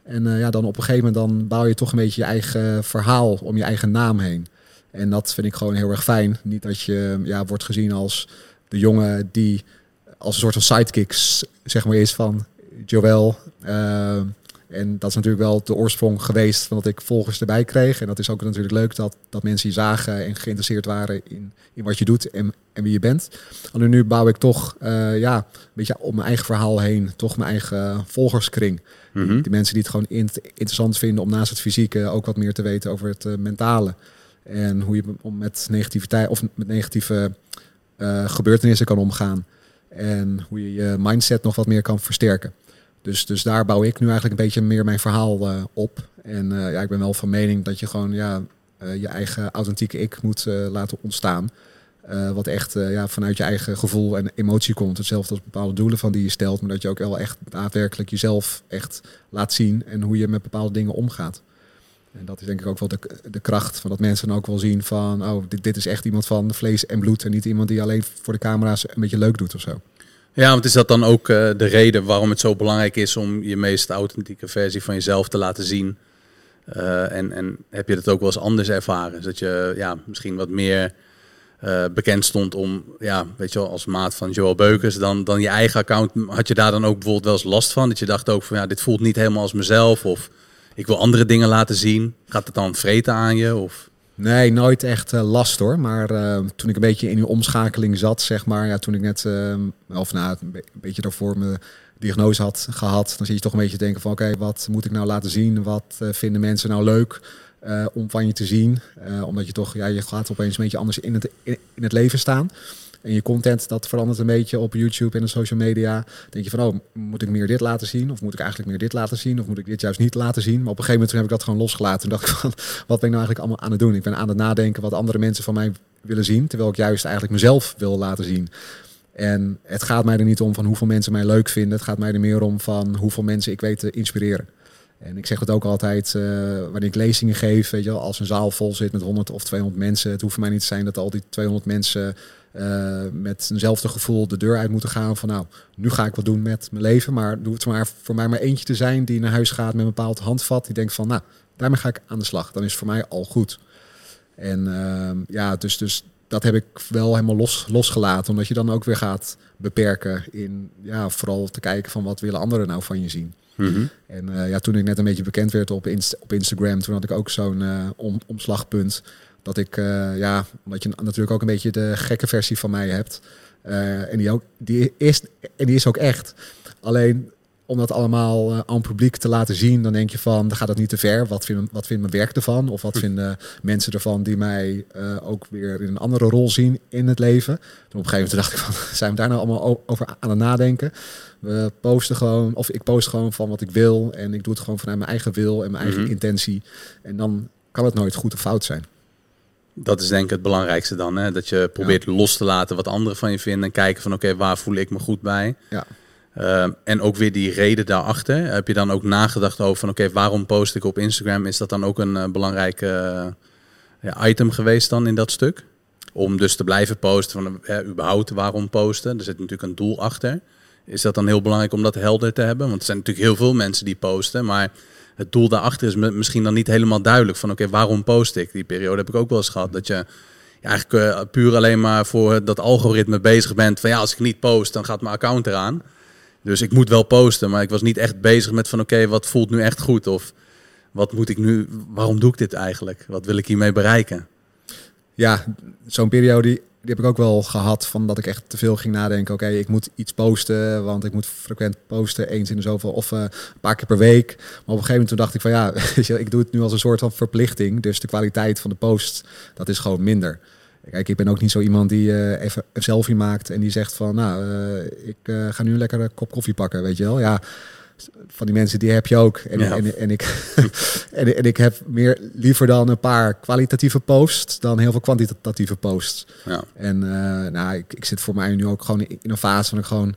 En ja, dan op een gegeven moment dan bouw je toch een beetje je eigen verhaal om je eigen naam heen. En dat vind ik gewoon heel erg fijn. Niet dat je ja, wordt gezien als de jongen die als een soort van sidekicks, zeg maar, is van Joel. Uh, en dat is natuurlijk wel de oorsprong geweest van dat ik volgers erbij kreeg. En dat is ook natuurlijk leuk dat, dat mensen je zagen en geïnteresseerd waren in, in wat je doet en, en wie je bent. Alleen nu bouw ik toch uh, ja, een beetje om mijn eigen verhaal heen, toch mijn eigen volgerskring. Mm -hmm. Die mensen die het gewoon in, interessant vinden om naast het fysieke ook wat meer te weten over het uh, mentale. En hoe je om met negativiteit of met negatieve uh, gebeurtenissen kan omgaan. En hoe je je mindset nog wat meer kan versterken. Dus, dus daar bouw ik nu eigenlijk een beetje meer mijn verhaal uh, op. En uh, ja, ik ben wel van mening dat je gewoon ja, je eigen authentieke ik moet laten ontstaan. wat echt ja, vanuit je eigen gevoel en emotie komt. Hetzelfde als bepaalde doelen van die je stelt. Maar dat je ook wel echt daadwerkelijk jezelf echt laat zien. En hoe je met bepaalde dingen omgaat. En dat is denk ik ook wel de, de kracht van dat mensen ook wel zien van, oh, dit, dit is echt iemand van vlees en bloed en niet iemand die alleen voor de camera's een beetje leuk doet of zo. Ja, want is dat dan ook uh, de reden waarom het zo belangrijk is om je meest authentieke versie van jezelf te laten zien? Uh, en, en heb je dat ook wel eens anders ervaren? Dat je ja, misschien wat meer uh, bekend stond om, ja, weet je wel, als maat van Joel Beukers, dan, dan je eigen account. Had je daar dan ook bijvoorbeeld wel eens last van? Dat je dacht ook van, ja, dit voelt niet helemaal als mezelf? Of ik wil andere dingen laten zien. Gaat het dan vreten aan je? Of? Nee, nooit echt uh, last hoor. Maar uh, toen ik een beetje in die omschakeling zat, zeg maar, ja, toen ik net, uh, of nou, een, beetje daarvoor mijn diagnose had gehad, dan zie je toch een beetje denken van, oké, wat moet ik nou laten zien? Wat vinden mensen nou leuk om van je te zien? omdat je toch, ja, je gaat opeens een beetje anders in het, in het leven staan. En je content, dat verandert een beetje op YouTube en de social media. denk je van, oh, moet ik meer dit laten zien? Of moet ik eigenlijk meer dit laten zien? Of moet ik dit juist niet laten zien? Maar op een gegeven moment heb ik dat gewoon losgelaten. En dacht ik van, *laughs* wat ben ik nou eigenlijk allemaal aan het doen? Ik ben aan het nadenken wat andere mensen van mij willen zien. Terwijl ik juist eigenlijk mezelf wil laten zien. En het gaat mij er niet om van hoeveel mensen mij leuk vinden. Het gaat mij er meer om van hoeveel mensen ik weet te inspireren. En ik zeg het ook altijd uh, wanneer ik lezingen geef, weet je als een zaal vol zit met 100 of 200 mensen. Het hoeft voor mij niet te zijn dat al die 200 mensen uh, met eenzelfde gevoel de deur uit moeten gaan van nou, nu ga ik wat doen met mijn leven. Maar doe het maar voor mij maar eentje te zijn die naar huis gaat met een bepaald handvat. Die denkt van nou, daarmee ga ik aan de slag. Dan is het voor mij al goed. En uh, ja, dus, dus dat heb ik wel helemaal los, losgelaten. Omdat je dan ook weer gaat beperken in ja, vooral te kijken van wat willen anderen nou van je zien. Mm -hmm. En uh, ja, toen ik net een beetje bekend werd op, Inst op Instagram, toen had ik ook zo'n uh, om, omslagpunt. Dat ik, uh, ja, omdat je natuurlijk ook een beetje de gekke versie van mij hebt. Uh, en die, ook, die, is, en die is ook echt. Alleen om dat allemaal uh, aan publiek te laten zien, dan denk je van, dan gaat het niet te ver. Wat vindt, wat vindt mijn werk ervan? Of wat vinden mensen ervan die mij uh, ook weer in een andere rol zien in het leven? Toen op een gegeven moment dacht ik van, *laughs* zijn we daar nou allemaal over aan het nadenken? We posten gewoon, of ik post gewoon van wat ik wil. En ik doe het gewoon vanuit mijn eigen wil en mijn eigen mm -hmm. intentie. En dan kan het nooit goed of fout zijn. Dat is denk ik het belangrijkste dan. Hè? Dat je probeert ja. los te laten wat anderen van je vinden. En kijken van oké, okay, waar voel ik me goed bij. Ja. Uh, en ook weer die reden daarachter. Heb je dan ook nagedacht over van oké, okay, waarom post ik op Instagram? Is dat dan ook een uh, belangrijk uh, ja, item geweest dan in dat stuk? Om dus te blijven posten van überhaupt waarom posten. Er zit natuurlijk een doel achter. Is dat dan heel belangrijk om dat helder te hebben? Want er zijn natuurlijk heel veel mensen die posten, maar het doel daarachter is misschien dan niet helemaal duidelijk. Van oké, waarom post ik? Die periode heb ik ook wel eens gehad. Dat je eigenlijk uh, puur alleen maar voor dat algoritme bezig bent. Van ja, als ik niet post, dan gaat mijn account eraan. Dus ik moet wel posten. Maar ik was niet echt bezig met van oké, wat voelt nu echt goed? Of wat moet ik nu, waarom doe ik dit eigenlijk? Wat wil ik hiermee bereiken? Ja, zo'n periode die heb ik ook wel gehad van dat ik echt te veel ging nadenken. Oké, ik moet iets posten, want ik moet frequent posten, eens in de zoveel of uh, een paar keer per week. Maar op een gegeven moment toen dacht ik van ja, *laughs* ik doe het nu als een soort van verplichting. Dus de kwaliteit van de post, dat is gewoon minder. Kijk, ik ben ook niet zo iemand die uh, even een selfie maakt en die zegt van nou, uh, ik ga nu een lekkere kop koffie pakken, weet je wel. Ja, van die mensen die heb je ook. En, ja. en, en, ik, *laughs* en, en, ik heb meer liever dan een paar kwalitatieve posts dan heel veel kwantitatieve posts. Ja. En uh, nou, ik, ik zit voor mij nu ook gewoon in een fase van ik gewoon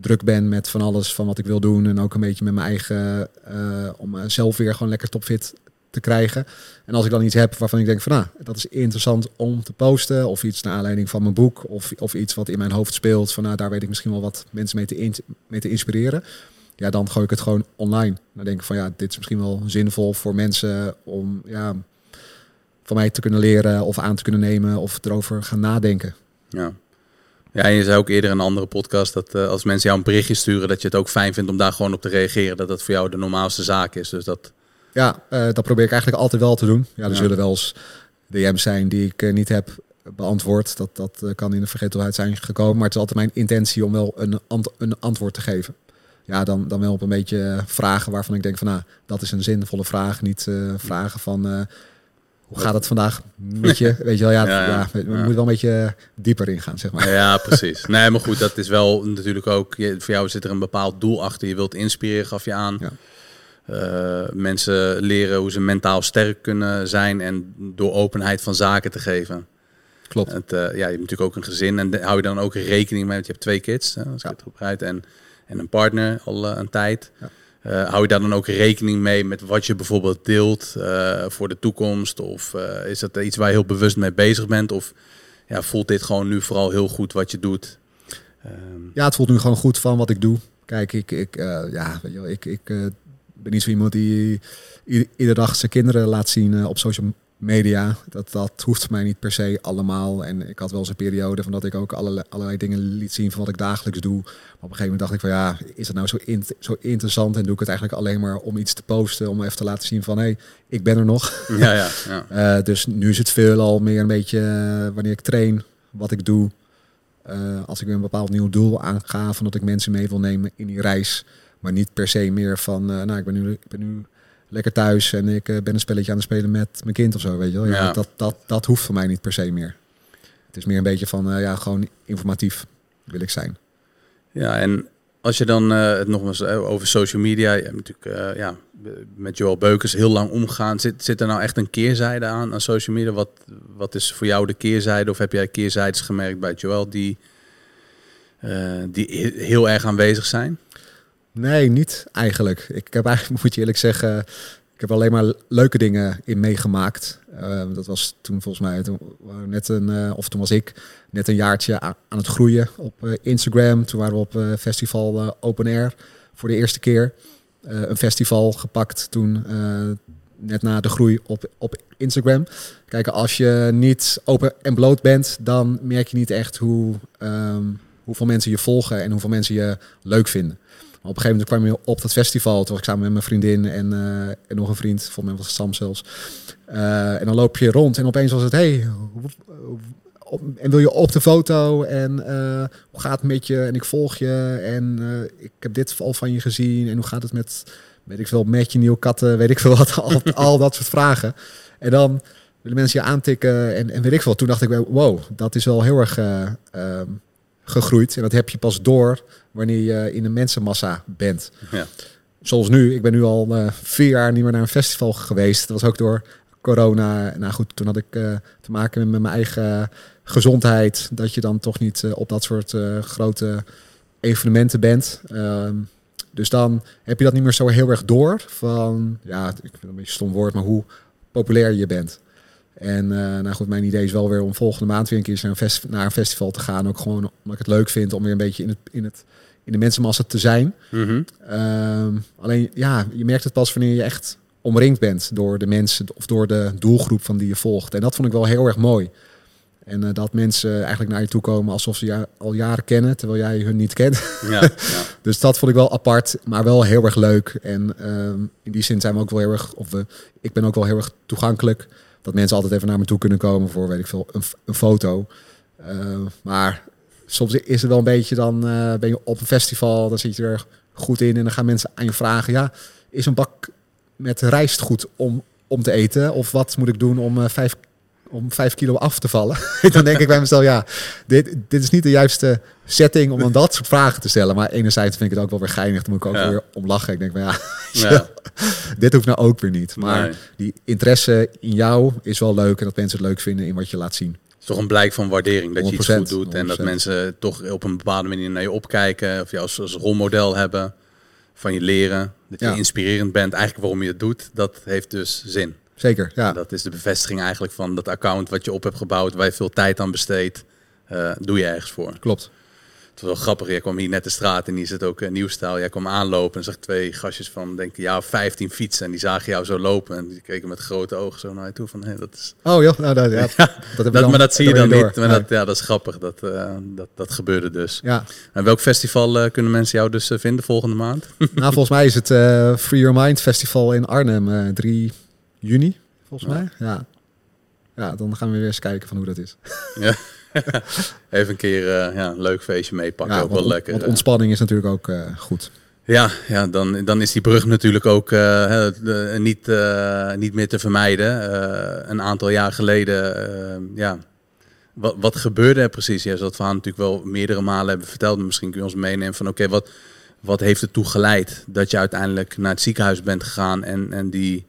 druk ben met van alles van wat ik wil doen. En ook een beetje met mijn eigen, uh, om zelf weer gewoon lekker topfit te krijgen. En als ik dan iets heb waarvan ik denk van nou, dat is interessant om te posten. Of iets naar aanleiding van mijn boek. Of, of iets wat in mijn hoofd speelt. Van nou, daar weet ik misschien wel wat mensen mee te, mee te inspireren ja, dan gooi ik het gewoon online. Dan denk ik van ja, dit is misschien wel zinvol voor mensen om ja, van mij te kunnen leren of aan te kunnen nemen of erover gaan nadenken. Ja. Ja, en je zei ook eerder in een andere podcast dat uh, als mensen jou een berichtje sturen, dat je het ook fijn vindt om daar gewoon op te reageren. Dat dat voor jou de normaalste zaak is. Dus dat... Ja, uh, dat probeer ik eigenlijk altijd wel te doen. Ja, er ja. zullen wel eens DM's zijn die ik uh, niet heb beantwoord. Dat, dat kan in de vergetelheid zijn gekomen. Maar het is altijd mijn intentie om wel een, ant een antwoord te geven ja, dan, dan wel op een beetje vragen waarvan ik denk van nou, dat is een zinvolle vraag. Niet uh, vragen van uh, hoe gaat het vandaag met je? Weet je wel, ja, *laughs* Ja, ja, ja. we moeten wel een beetje dieper ingaan, zeg maar. Ja, precies. Nee, maar goed, dat is wel natuurlijk ook... je- Voor jou zit er een bepaald doel achter. Je wilt inspireren, gaf je aan. Eh, mensen leren hoe ze mentaal sterk kunnen zijn... en door openheid van zaken te geven. Klopt. Het, eh, ja, je hebt natuurlijk ook een gezin. En hou je dan ook rekening mee... want je hebt twee kids, hè, als ik het goed begrijp. En, en een partner al eh, een tijd. Ja. Eh, hou je daar dan ook rekening mee met wat je bijvoorbeeld deelt eh, voor de toekomst? Of is dat iets waar je heel bewust mee bezig bent? Of ja, voelt dit gewoon nu vooral heel goed wat je doet? Ehm, Ja, het voelt nu gewoon goed van wat ik doe. Kijk, ik, ik, ja, weet je wel, ik, ik ben niet zo iemand die iedere dag zijn kinderen laat zien op social media. Dat, dat hoeft mij niet per se allemaal. En ik had wel eens een periode van dat ik ook allerlei, allerlei dingen liet zien van wat ik dagelijks doe. Maar op een gegeven moment dacht ik van ja, is het nou zo, in, zo interessant? En doe ik het eigenlijk alleen maar om iets te posten, om even te laten zien van hé, hey, ik ben er nog. ja, ja, ja. *laughs* Eh, dus nu is het veel al meer een beetje eh, wanneer ik train, wat ik doe. Eh, als ik een bepaald nieuw doel aanga, van dat ik mensen mee wil nemen in die reis. Maar niet per se meer van, nou, ik ben nu, ik ben nu lekker thuis en ik eh, ben een spelletje aan het spelen met mijn kind of zo, weet je wel. Ja, Ja. Dat, dat, dat hoeft voor mij niet per se meer. Het is meer een beetje van, eh, ja, gewoon informatief wil ik zijn. Ja, en als je dan eh, het nog eens eh, over social media, je hebt natuurlijk ja, met Joel Beukers heel lang omgaan. Zit, zit er nou echt een keerzijde aan, aan social media? Wat, wat is voor jou de keerzijde? Of heb jij keerzijdes gemerkt bij Joel die, die he- heel erg aanwezig zijn? Nee, niet eigenlijk. Ik heb eigenlijk, *laughs* moet je eerlijk zeggen, ik heb alleen maar leuke dingen in meegemaakt. Eh, dat was toen volgens mij, toen, net een, eh, of toen was ik net een jaartje aan, het groeien op eh, Instagram. Toen waren we op eh, festival Open Air voor de eerste keer. Een festival gepakt toen, net na de groei op, op Instagram. Kijk, als je niet open en bloot bent, dan merk je niet echt hoe, ehm, hoeveel mensen je volgen en hoeveel mensen je leuk vinden. Op een gegeven moment kwam je op dat festival. Toen was ik samen met mijn vriendin en, eh, en nog een vriend. Volgens mij was Sam zelfs. Eh, en dan loop je rond en opeens was het... Hey, en wil je op de foto? En eh, hoe gaat het met je? En ik volg je. En ik heb dit al van je gezien. En hoe gaat het met, weet ik veel, met je nieuwe katten? Weet ik veel wat. *laughs* Al, al dat soort vragen. En dan willen mensen je aantikken en, en weet ik veel. Toen dacht ik, wow, dat is wel heel erg eh, ehm, gegroeid. En dat heb je pas door wanneer je in een mensenmassa bent. Ja. Zoals nu, ik ben nu al eh, vier jaar niet meer naar een festival geweest. Dat was ook door corona. Nou goed, toen had ik eh, te maken met mijn eigen gezondheid. Dat je dan toch niet eh, op dat soort grote evenementen bent. Ehm, dus dan heb je dat niet meer zo heel erg door. Van, ja, ik vind het een beetje een stom woord, maar hoe populair je bent. En eh, nou goed, mijn idee is wel weer om volgende maand weer een keer naar een, fest- naar een festival te gaan. Ook gewoon omdat ik het leuk vind om weer een beetje in, het, in, het, in de mensenmassa te zijn. Mhm. Ehm, alleen ja, je merkt het pas wanneer je echt omringd bent door de mensen of door de doelgroep van die je volgt. En dat vond ik wel heel erg mooi. En eh, dat mensen eigenlijk naar je toe komen alsof ze je al jaren kennen, terwijl jij hun niet kent. Ja, *laughs* ja. Dus dat vond ik wel apart, maar wel heel erg leuk. En ehm, in die zin zijn we ook wel heel erg, of we, ik ben ook wel heel erg toegankelijk. Dat mensen altijd even naar me toe kunnen komen voor, weet ik veel, een, foto. Eh, maar soms is het wel een beetje, dan eh, ben je op een festival, dan zit je er goed in. En dan gaan mensen aan je vragen, ja, is een bak met rijst goed om, om te eten? Of wat moet ik doen om eh, vijf om vijf kilo af te vallen. *laughs* dan denk ik bij mezelf, ja, dit, dit is niet de juiste setting om dan dat soort vragen te stellen. Maar enerzijds vind ik het ook wel weer geinig. Dan moet ik ook Ja. weer om lachen. Ik denk van ja, *laughs* Ja. dit hoeft nou ook weer niet. Maar Nee. die interesse in jou is wel leuk. En dat mensen het leuk vinden in wat je laat zien. Het is toch een blijk van waardering dat je iets 100%, goed doet. En dat 100%. mensen toch op een bepaalde manier naar je opkijken. Of je als, als rolmodel hebben. Van je leren. Dat je Ja. inspirerend bent. Eigenlijk waarom je het doet. Dat heeft dus zin. Zeker, ja. Dat is de bevestiging eigenlijk van dat account wat je op hebt gebouwd. Waar je veel tijd aan besteedt. eh, doe je ergens voor. Klopt. Het was wel grappig. Jij kwam hier net de straat en hier zit ook een nieuwstijl. Jij kwam aanlopen en zag twee gastjes van, denk ik, ja, 15 fietsen. En die zagen jou zo lopen. En die keken met grote ogen zo naar je toe. Van, hé, dat is... Oh joh, nou, dat, ja, *laughs* dat, Dat, dan- maar dat zie je dan niet. door. Maar Nee. dat, ja, dat is grappig. Dat, eh, dat, dat gebeurde dus. Ja, En welk festival eh, kunnen mensen jou dus eh, vinden volgende maand? nou volgens mij is het eh, Free Your Mind Festival in Arnhem, eh 3 juni, volgens Ja. mij. Ja. ja, dan gaan we weer eens kijken van hoe dat is. *laughs* Even een keer eh, ja, een leuk feestje meepakken. Ja, ook wel lekker. want eh. ontspanning is natuurlijk ook eh, goed. Ja, ja dan, dan is die brug natuurlijk ook uh, niet, niet meer te vermijden. Een aantal jaar geleden, ja, wat, wat gebeurde er precies? Ja, dat verhaal natuurlijk wel meerdere malen hebben verteld. Misschien kun je ons meenemen van oké, wat, wat heeft ertoe geleid dat je uiteindelijk naar het ziekenhuis bent gegaan en, en die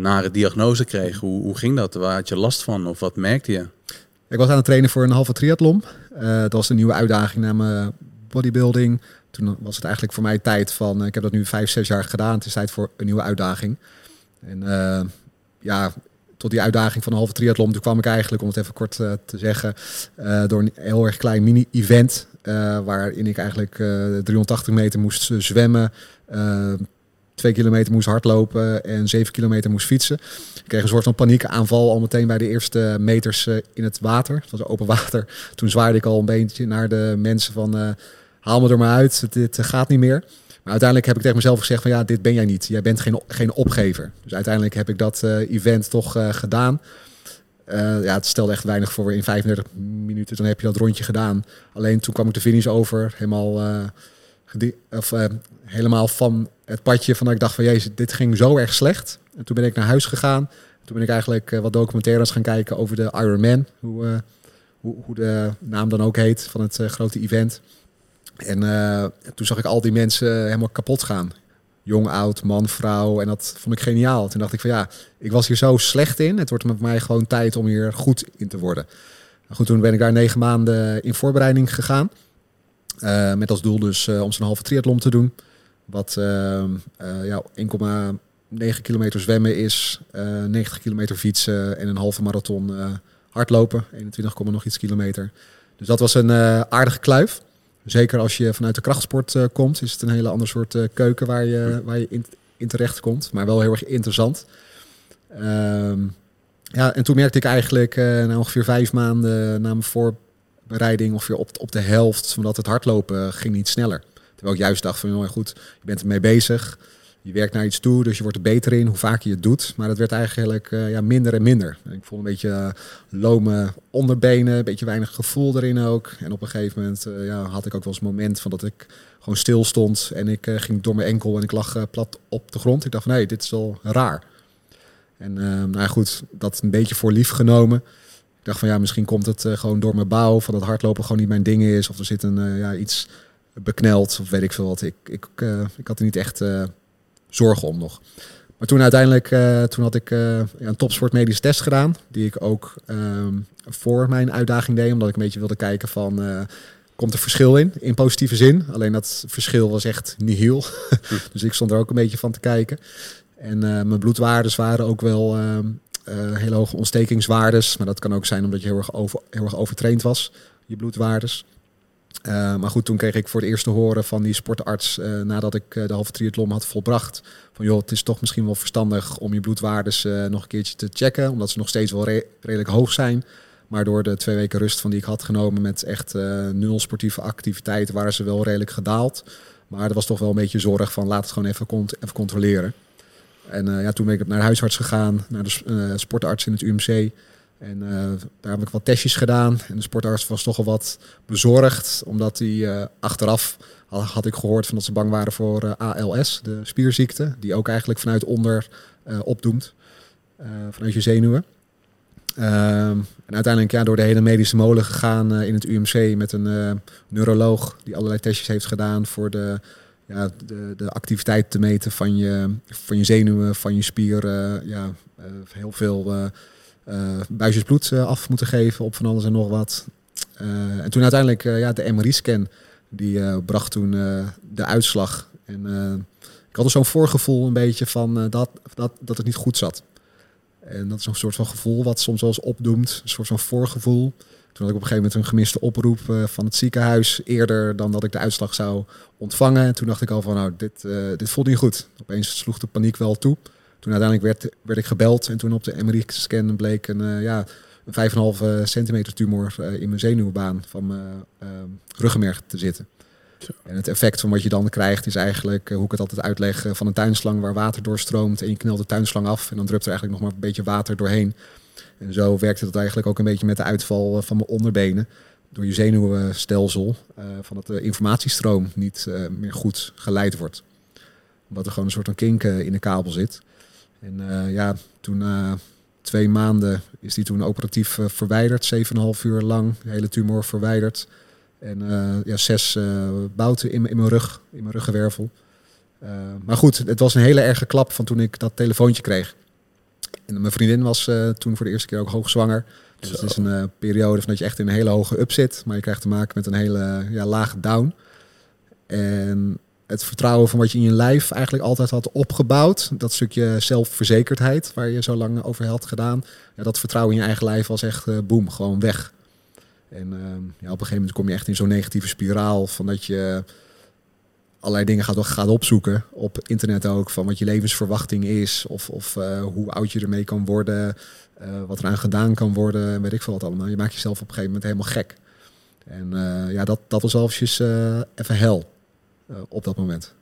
nare diagnose kreeg? Hoe, hoe ging dat? Waar had je last van of wat merkte je? Ik was aan het trainen voor een halve triathlon. dat was een nieuwe uitdaging naar mijn bodybuilding toen was het eigenlijk voor mij tijd van, eh, ik heb dat nu vijf, zes jaar gedaan. Het is tijd voor een nieuwe uitdaging. En uh, ja, tot die uitdaging van een halve triathlon, toen kwam ik eigenlijk, om het even kort te zeggen, door een heel erg klein mini-event. waarin ik eigenlijk 380 meter moest zwemmen, twee kilometer moest hardlopen en zeven kilometer moest fietsen. Ik kreeg een soort van paniekaanval al meteen bij de eerste meters in het water. Het was open water. *laughs* Toen zwaaide ik al een beetje naar de mensen van haal me er maar uit, dit gaat niet meer. Maar uiteindelijk heb ik tegen mezelf gezegd van ja, dit ben jij niet. Jij bent geen, geen opgever. Dus uiteindelijk heb ik dat event toch gedaan. Ja, het stelde echt weinig voor in 35 minuten. Dan heb je dat rondje gedaan. Alleen toen kwam ik de finish over. Helemaal, of, helemaal van het padje van dat ik dacht van jezus, dit ging zo erg slecht. En toen ben ik naar huis gegaan. Toen ben ik eigenlijk wat documentaires gaan kijken over de Ironman. Hoe, hoe, hoe de naam dan ook heet van het grote event. En toen zag ik al die mensen helemaal kapot gaan. Jong, oud, man, vrouw. En dat vond ik geniaal. Toen dacht ik van ja, ik was hier zo slecht in. Het wordt met mij gewoon tijd om hier goed in te worden. Nou goed, toen ben ik daar negen maanden in voorbereiding gegaan. Uh, met als doel dus uh, om zo'n halve triathlon te doen. Wat ja, 1,9 kilometer zwemmen is, 90 kilometer fietsen en een halve marathon hardlopen. 21, nog iets kilometer. Dus dat was een aardige kluif. Zeker als je vanuit de krachtsport komt, is het een hele ander soort keuken waar je, waar je in, in, terecht komt. Maar wel heel erg interessant. Um, ja, en toen merkte ik eigenlijk uh, na ongeveer vijf maanden na mijn voorbereiding ongeveer op, op de helft, omdat het hardlopen ging niet sneller. Terwijl ik juist dacht van, nou goed, je bent ermee bezig je werkt naar iets toe, dus je wordt er beter in hoe vaak je het doet. Maar het werd eigenlijk uh, ja, minder en minder. Ik voelde een beetje uh, lome onderbenen, een beetje weinig gevoel erin ook. En op een gegeven moment ja, had ik ook wel eens een moment van dat ik gewoon stil stond en ik ging door mijn enkel en ik lag plat op de grond. Ik dacht van, hé, dit is wel raar. En nou goed, dat een beetje voor lief genomen. Ik dacht van, ja, misschien komt het gewoon door mijn bouw, van dat hardlopen gewoon niet mijn ding is. Of er zit een, ja, iets bekneld, of weet ik veel wat. Ik, ik, ik had er niet echt zorgen om nog. Maar toen uiteindelijk, toen had ik een topsportmedische test gedaan, die ik ook ehm, voor mijn uitdaging deed, omdat ik een beetje wilde kijken van, komt er verschil in, in positieve zin. Alleen dat verschil was echt nihil. *laughs* dus ik stond er ook een beetje van te kijken. En mijn bloedwaardes waren ook wel ehm, hele hoge ontstekingswaardes, maar dat kan ook zijn omdat je heel erg, over, heel erg overtraind was, je bloedwaardes. Uh, maar goed, toen kreeg ik voor het eerst te horen van die sportarts, uh, nadat ik de halve triathlon had volbracht, van joh, het is toch misschien wel verstandig om je bloedwaardes nog een keertje te checken, omdat ze nog steeds wel re redelijk hoog zijn. Maar door de twee weken rust van die ik had genomen met echt nul sportieve activiteiten, waren ze wel redelijk gedaald. Maar er was toch wel een beetje zorg van laat het gewoon even, even controleren. En ja, toen ben ik naar de huisarts gegaan, naar de sportarts in het UMC. En uh, daar heb ik wat testjes gedaan. En de sportarts was toch al wat bezorgd, omdat hij uh, achteraf had, had, ik gehoord van dat ze bang waren voor uh, eh, ALS, de spierziekte, die ook eigenlijk vanuit onder opdoemt, vanuit je zenuwen. Ehm, en uiteindelijk ja, door de hele medische molen gegaan in het UMC met een neuroloog die allerlei testjes heeft gedaan voor de, de, de activiteit te meten van je, van je zenuwen, van je spieren. ja, heel veel uh, buisjes bloed af moeten geven op van alles en nog wat. En toen uiteindelijk ja, de MRI-scan, die bracht toen de uitslag. En ik had er zo'n voorgevoel een beetje van dat, dat, dat het niet goed zat. En dat is een soort van gevoel wat soms wel eens opdoemt. Een soort van voorgevoel. Toen had ik op een gegeven moment een gemiste oproep van het ziekenhuis. Eerder dan dat ik de uitslag zou ontvangen. En toen dacht ik al van nou, dit, dit voelt niet goed. Opeens sloeg de paniek wel toe. Toen uiteindelijk werd, werd ik gebeld en toen op de MRI-scan bleek een, uh, ja, een 5,5 centimeter tumor uh, in mijn zenuwbaan van mijn uh, ruggenmerg te zitten. Zo. En het effect van wat je dan krijgt is eigenlijk, hoe ik het altijd uitleg, van een tuinslang waar water doorstroomt en je knelt de tuinslang af en dan drupt er eigenlijk nog maar een beetje water doorheen. En zo werkte dat eigenlijk ook een beetje met de uitval van mijn onderbenen. door je zenuwstelsel uh, van het informatiestroom niet meer goed geleid wordt. Omdat er gewoon een soort van kink in de kabel zit. En ja, toen na twee maanden is die toen operatief verwijderd, 7,5 uur lang, de hele tumor verwijderd. En ja, zes bouten in, in mijn rug, in mijn ruggenwervel. maar goed, het was een hele erge klap van toen ik dat telefoontje kreeg. En mijn vriendin was toen voor de eerste keer ook hoogzwanger. Dus het is een uh, periode van dat je echt in een hele hoge up zit, maar je krijgt te maken met een hele ja, lage down. En het vertrouwen van wat je in je lijf eigenlijk altijd had opgebouwd, dat stukje zelfverzekerdheid waar je zo lang over had gedaan, ja, dat vertrouwen in je eigen lijf was echt uh, boem, gewoon weg. En uh, ja, op een gegeven moment kom je echt in zo'n negatieve spiraal van dat je allerlei dingen gaat, gaat opzoeken op internet ook, van wat je levensverwachting is of, of uh, hoe oud je ermee kan worden. Uh, wat eraan gedaan kan worden, weet ik veel wat allemaal. Je maakt jezelf op een gegeven moment helemaal gek. En uh, ja, dat, dat was uh, even hel op dat moment.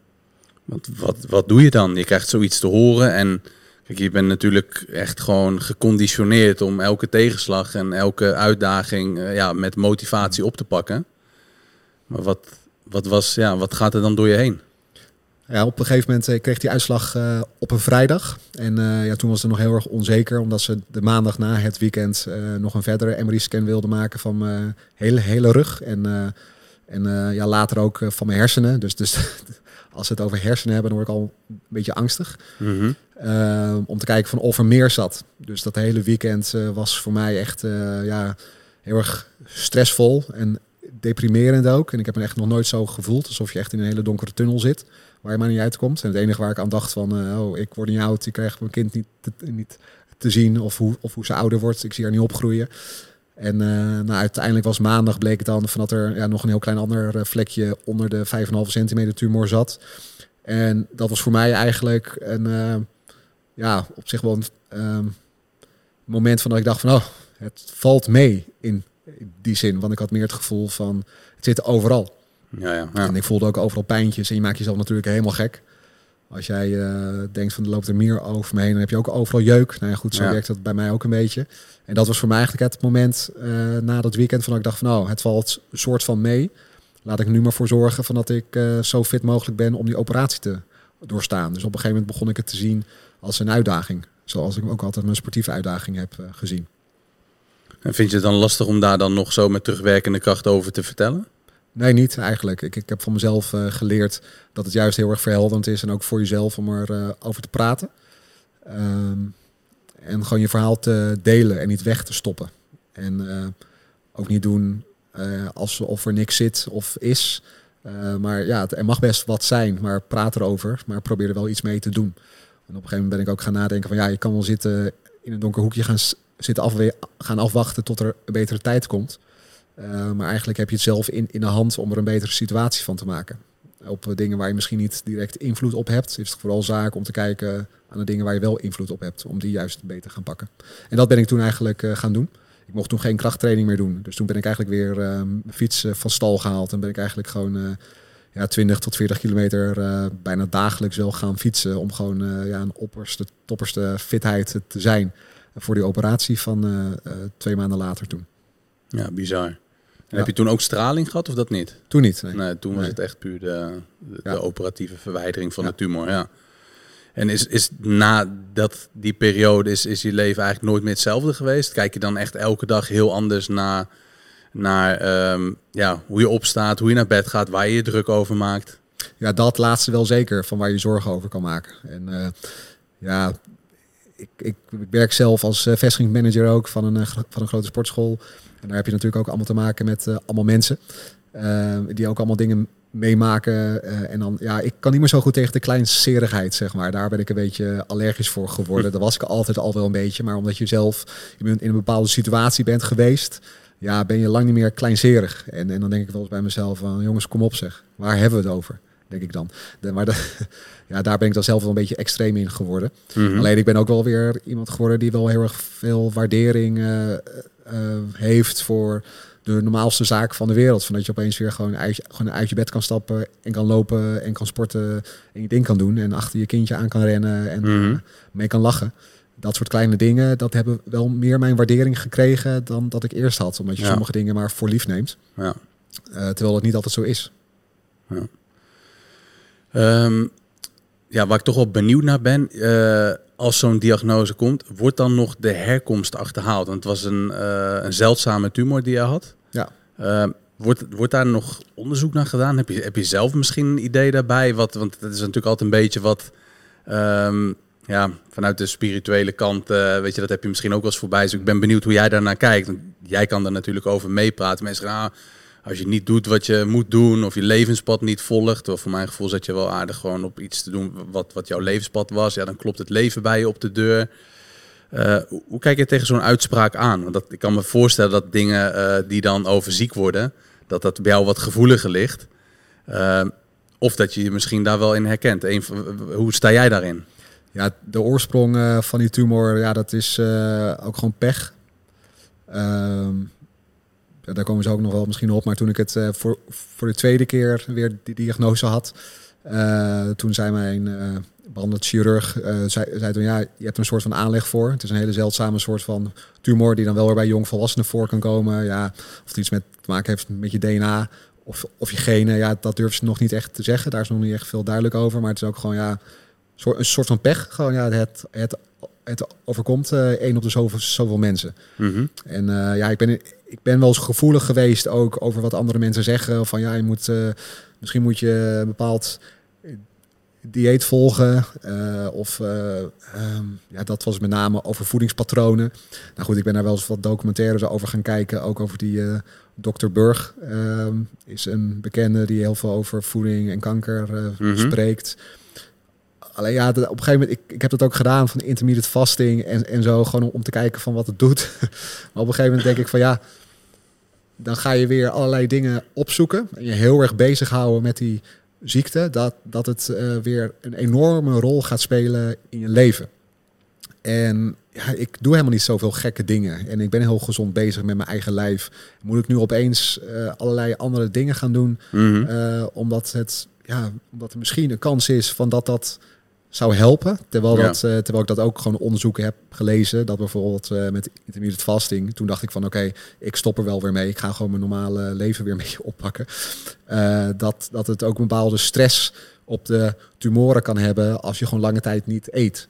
Want wat, wat doe je dan? Je krijgt zoiets te horen en kijk, je bent natuurlijk echt gewoon geconditioneerd om elke tegenslag en elke uitdaging ja, met motivatie op te pakken. Maar wat, wat, was, ja, wat gaat er dan door je heen? Ja, op een gegeven moment eh, kreeg die uitslag uh, op een vrijdag. En uh, ja, toen was het nog heel erg onzeker, omdat ze de maandag na het weekend uh, nog een verdere MRI-scan wilden maken van mijn hele, hele rug. En, en ja, later ook van mijn hersenen. Dus, dus *laughs* als we het over hersenen hebben, dan word ik al een beetje angstig. Mm -hmm. om te kijken van of er meer zat. Dus dat hele weekend was voor mij echt ja, heel erg stressvol en deprimerend ook. En ik heb me echt nog nooit zo gevoeld, alsof je echt in een hele donkere tunnel zit waar je maar niet uitkomt. En het enige waar ik aan dacht van, uh, oh, ik word niet oud, ik krijg mijn kind niet te, niet te zien of hoe, of hoe ze ouder wordt. Ik zie haar niet opgroeien. En uh, nou, uiteindelijk was maandag bleek het dan van dat er ja, nog een heel klein ander eh, vlekje onder de 5,5 centimeter tumor zat. En dat was voor mij eigenlijk een, ja, op zich wel een ehm, moment van dat ik dacht van, oh, het valt mee in die zin. Want ik had meer het gevoel van, het zit overal. Ja, ja, En ik voelde ook overal pijntjes en je maakt jezelf natuurlijk helemaal gek. Als jij uh, denkt van er loopt er meer over me heen, dan heb je ook overal jeuk. Nou ja, goed, zo werkt dat bij mij ook een beetje. En dat was voor mij eigenlijk het moment uh, na dat weekend van dat ik dacht van nou, het valt soort van mee. Laat ik nu maar voor zorgen van dat ik uh, zo fit mogelijk ben om die operatie te doorstaan. Dus op een gegeven moment begon ik het te zien als een uitdaging. Zoals ik ook altijd mijn sportieve uitdaging heb gezien. En vind je het dan lastig om daar dan nog zo met terugwerkende kracht over te vertellen? Nee, niet eigenlijk. Ik, ik heb van mezelf uh, geleerd dat het juist heel erg verhelderend is en ook voor jezelf om erover uh, over te praten. Um, en gewoon je verhaal te delen en niet weg te stoppen. En uh, ook niet doen alsof er niks zit of is. maar ja, het, er mag best wat zijn, maar praat erover. Maar probeer er wel iets mee te doen. En op een gegeven moment ben ik ook gaan nadenken van ja, je kan wel zitten in een donker hoekje gaan zitten afwe gaan afwachten tot er een betere tijd komt. Uh, maar eigenlijk heb je het zelf in, in de hand om er een betere situatie van te maken. Op uh, dingen waar je misschien niet direct invloed op hebt, is het vooral zaak om te kijken aan de dingen waar je wel invloed op hebt, om die juist beter gaan pakken. En dat ben ik toen eigenlijk uh, gaan doen. Ik mocht toen geen krachttraining meer doen. Dus toen ben ik eigenlijk weer mijn fiets van stal gehaald. En ben ik eigenlijk gewoon ja, 20 tot 40 kilometer bijna dagelijks wel gaan fietsen. Om gewoon ja, een opperste, topperste fitheid te zijn voor die operatie van twee maanden later toen. Ja, bizar. Heb je toen ook straling gehad of dat niet? Toen niet. Nee, toen was het echt puur de, de, operatieve verwijdering van de tumor. Ja. En is, is na dat, die periode, is, is je leven eigenlijk nooit meer hetzelfde geweest? Kijk je dan echt elke dag heel anders naar, naar ehm, ja, hoe je opstaat, hoe je naar bed gaat, waar je je druk over maakt? Ja, dat laatste wel zeker, van waar je zorgen over kan maken. En uh, ja, ik, ik, werk zelf als uh, vestigingsmanager ook van een, uh, van een grote sportschool. En daar heb je natuurlijk ook allemaal te maken met uh, allemaal mensen. Die ook allemaal dingen meemaken. En dan, ja, ik kan niet meer zo goed tegen de kleinserigheid, zeg maar. Daar ben ik een beetje allergisch voor geworden. Dat was ik altijd al wel een beetje. Maar omdat je zelf in een bepaalde situatie bent geweest, ja, ben je lang niet meer kleinserig. En, en dan denk ik wel eens bij mezelf van, jongens, kom op zeg. Waar hebben we het over? Denk ik dan. De, maar de, *laughs* ja, daar ben ik dan zelf wel een beetje extreem in geworden. Mm -hmm. Alleen ik ben ook wel weer iemand geworden die wel heel erg veel waardering uh, uh, heeft voor de normaalste zaak van de wereld. Van dat je opeens weer gewoon uit, gewoon uit je bed kan stappen en kan lopen en kan sporten en je ding kan doen. En achter je kindje aan kan rennen en mm -hmm. mee kan lachen. dat soort kleine dingen, dat hebben wel meer mijn waardering gekregen dan dat ik eerst had. Omdat je Ja. sommige dingen maar voor lief neemt. Ja. Eh, terwijl het niet altijd zo is. Ehm, ja, waar ik toch wel benieuwd naar ben, eh, als zo'n diagnose komt, wordt dan nog de herkomst achterhaald? Want het was een, eh, een zeldzame tumor die je had. Ja. Ehm, wordt, wordt daar nog onderzoek naar gedaan? Heb je, heb je zelf misschien een idee daarbij? Wat, want het is natuurlijk altijd een beetje wat, ehm, ja, vanuit de spirituele kant, eh, weet je, dat heb je misschien ook wel eens voorbij. Dus ik ben benieuwd hoe jij daarnaar kijkt. Want jij kan er natuurlijk over meepraten. Mensen ah, als je niet doet wat je moet doen of je levenspad niet volgt, of voor mijn gevoel zat je wel aardig gewoon op iets te doen wat, wat jouw levenspad was, ja, dan klopt het leven bij je op de deur. Eh, hoe- kijk je tegen zo'n uitspraak aan? Want dat, ik kan me voorstellen dat dingen eh, die dan over ziek worden, dat dat bij jou wat gevoeliger ligt. Eh, of dat je je misschien daar wel in herkent. Hoe sta jij daarin? Ja, de oorsprong eh, van die tumor, ja, dat is ook gewoon pech. Ehm, daar komen ze ook nog wel misschien op. Maar toen ik het eh, voor, voor de tweede keer weer die diagnose had, eh, toen zei mijn eh behandeld chirurg, zei, zei toen ja, je hebt een soort van aanleg voor. Het is een hele zeldzame soort van tumor die dan wel weer bij jongvolwassenen voor kan komen. Ja, of het iets met te maken heeft met je DNA of, of je genen. Ja, dat durven ze nog niet echt te zeggen. Daar is nog niet echt veel duidelijk over. Maar het is ook gewoon ja, een soort van pech. Gewoon ja, het, het, het overkomt eh één op de zoveel, zoveel mensen. Mhm. En eh, ja, ik ben, ik ben wel eens gevoelig geweest ook over wat andere mensen zeggen. Van ja, je moet, eh, misschien moet je een bepaald dieet volgen. of eh, ehm, ja, dat was met name over voedingspatronen. Nou goed, ik ben daar wel eens wat documentaires over gaan kijken. Ook over die eh Dr. Burg ehm, is een bekende die heel veel over voeding en kanker Mhm. spreekt. Alleen ja, op een gegeven moment, ik, ik heb dat ook gedaan van intermittent fasting en, en zo, gewoon om, om te kijken van wat het doet. *laughs* maar op een gegeven moment denk ik van ja, dan ga je weer allerlei dingen opzoeken en je heel erg bezighouden met die ziekte, dat, dat het eh, weer een enorme rol gaat spelen in je leven. En ja, ik doe helemaal niet zoveel gekke dingen. En ik ben heel gezond bezig met mijn eigen lijf. Moet ik nu opeens eh, allerlei andere dingen gaan doen? Mhm. Eh, omdat, het, ja, omdat er misschien een kans is van dat dat zou helpen. Terwijl, Ja. dat, eh, terwijl ik dat ook gewoon onderzoeken heb gelezen. Dat bijvoorbeeld eh, met intermittent fasting. Toen dacht ik van oké, ik stop er wel weer mee. Ik ga gewoon mijn normale leven weer *laughs* een beetje oppakken. Eh, dat, dat het ook een bepaalde stress op de tumoren kan hebben als je gewoon lange tijd niet eet.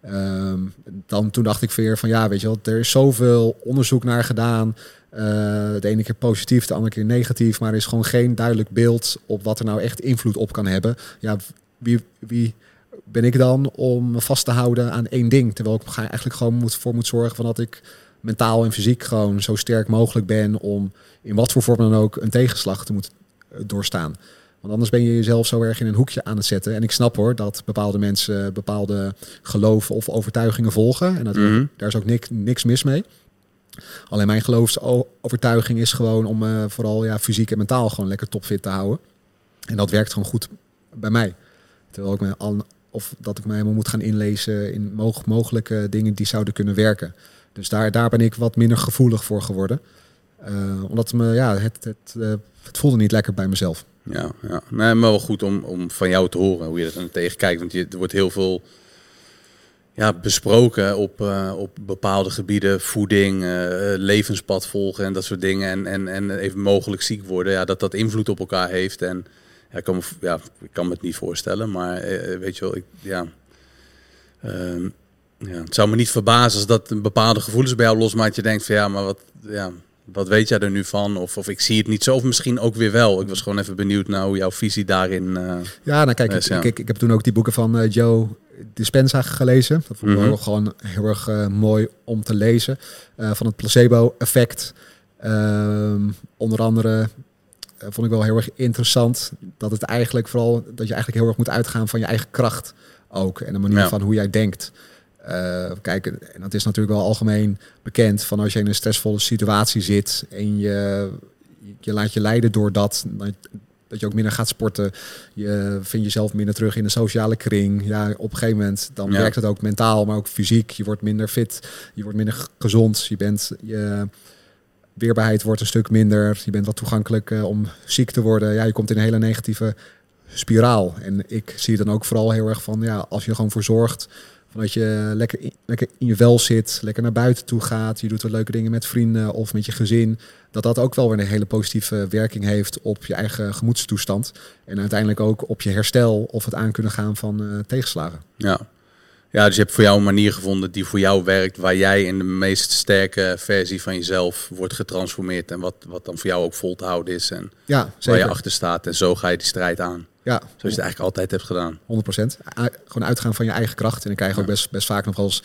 Ehm, dan toen dacht ik weer van ja, weet je wel, er is zoveel onderzoek naar gedaan. De ene keer positief, de andere keer negatief, maar er is gewoon geen duidelijk beeld op wat er nou echt invloed op kan hebben. Ja, wie, wie ben ik dan om me vast te houden aan één ding? Terwijl ik eigenlijk gewoon moet, voor moet zorgen van dat ik mentaal en fysiek gewoon zo sterk mogelijk ben om in wat voor vorm dan ook een tegenslag te moeten eh, doorstaan. Want anders ben je jezelf zo erg in een hoekje aan het zetten. En ik snap hoor dat bepaalde mensen bepaalde geloven of overtuigingen volgen. En dat, Mhm. daar is ook niks, niks mis mee. Alleen mijn geloofsovertuiging is gewoon om eh, vooral ja, fysiek en mentaal gewoon lekker topfit te houden. En dat werkt gewoon goed bij mij. Terwijl ik me al, of dat ik mij helemaal moet gaan inlezen in mog- mogelijke dingen die zouden kunnen werken. Dus daar, daar ben ik wat minder gevoelig voor geworden. Eh, omdat me, ja, het, het, eh, het voelde niet lekker bij mezelf. Ja, ja. Nee, maar wel goed om, om van jou te horen hoe je dan tegen kijkt. Want je, er wordt heel veel ja, besproken op, eh, op bepaalde gebieden. Voeding, levenspad volgen en dat soort dingen. En, en, en even mogelijk ziek worden. Ja, dat dat invloed op elkaar heeft. En ja, ik, kan me, ja, ik kan me het niet voorstellen. Maar eh, weet je wel, ik, ja, ehm, ja, het zou me niet verbazen als dat een bepaalde gevoelens bij jou losmaakt. Je denkt van ja, maar wat... Ja, wat weet jij er nu van? Of, of ik zie het niet zo, of misschien ook weer wel. Ik was gewoon even benieuwd naar hoe jouw visie daarin... eh, Ja, nou kijk, ik, ja. ik, ik heb toen ook die boeken van eh, Joe Dispenza gelezen. Dat vond ik wel gewoon heel erg eh, mooi om te lezen. Eh, van het placebo-effect. Ehm, onder andere eh, vond ik wel heel erg interessant dat het eigenlijk vooral dat je eigenlijk heel erg moet uitgaan van je eigen kracht ook en de manier Ja. van hoe jij denkt. Eh, kijk, en dat is natuurlijk wel algemeen bekend van als je in een stressvolle situatie zit en je, je laat je leiden door dat, dat- je ook minder gaat sporten, je vindt jezelf minder terug in de sociale kring. Ja, op een gegeven moment dan Ja. werkt het ook mentaal, maar ook fysiek. Je wordt minder fit, je wordt minder gezond, je bent je weerbaarheid wordt een stuk minder. Je bent wat toegankelijk eh, om ziek te worden. Ja, je komt in een hele negatieve spiraal. En ik zie dan ook vooral heel erg van, ja, als je er gewoon voor zorgt Vanuit je lekker in, lekker in je vel zit, lekker naar buiten toe gaat. Je doet wat leuke dingen met vrienden of met je gezin. Dat dat ook wel weer een hele positieve werking heeft op je eigen gemoedstoestand. En uiteindelijk ook op je herstel of het aan kunnen gaan van uh, tegenslagen. Ja. Ja, dus je hebt voor jou een manier gevonden die voor jou werkt. Waar jij in de meest sterke versie van jezelf wordt getransformeerd. En wat, wat dan voor jou ook vol te houden is. En ja, waar je achter staat. En zo ga je die strijd aan. Ja. Zoals je het eigenlijk altijd hebt gedaan. 100%. Gewoon uitgaan van je eigen kracht. En dan krijg ook best, best vaak nog wel eens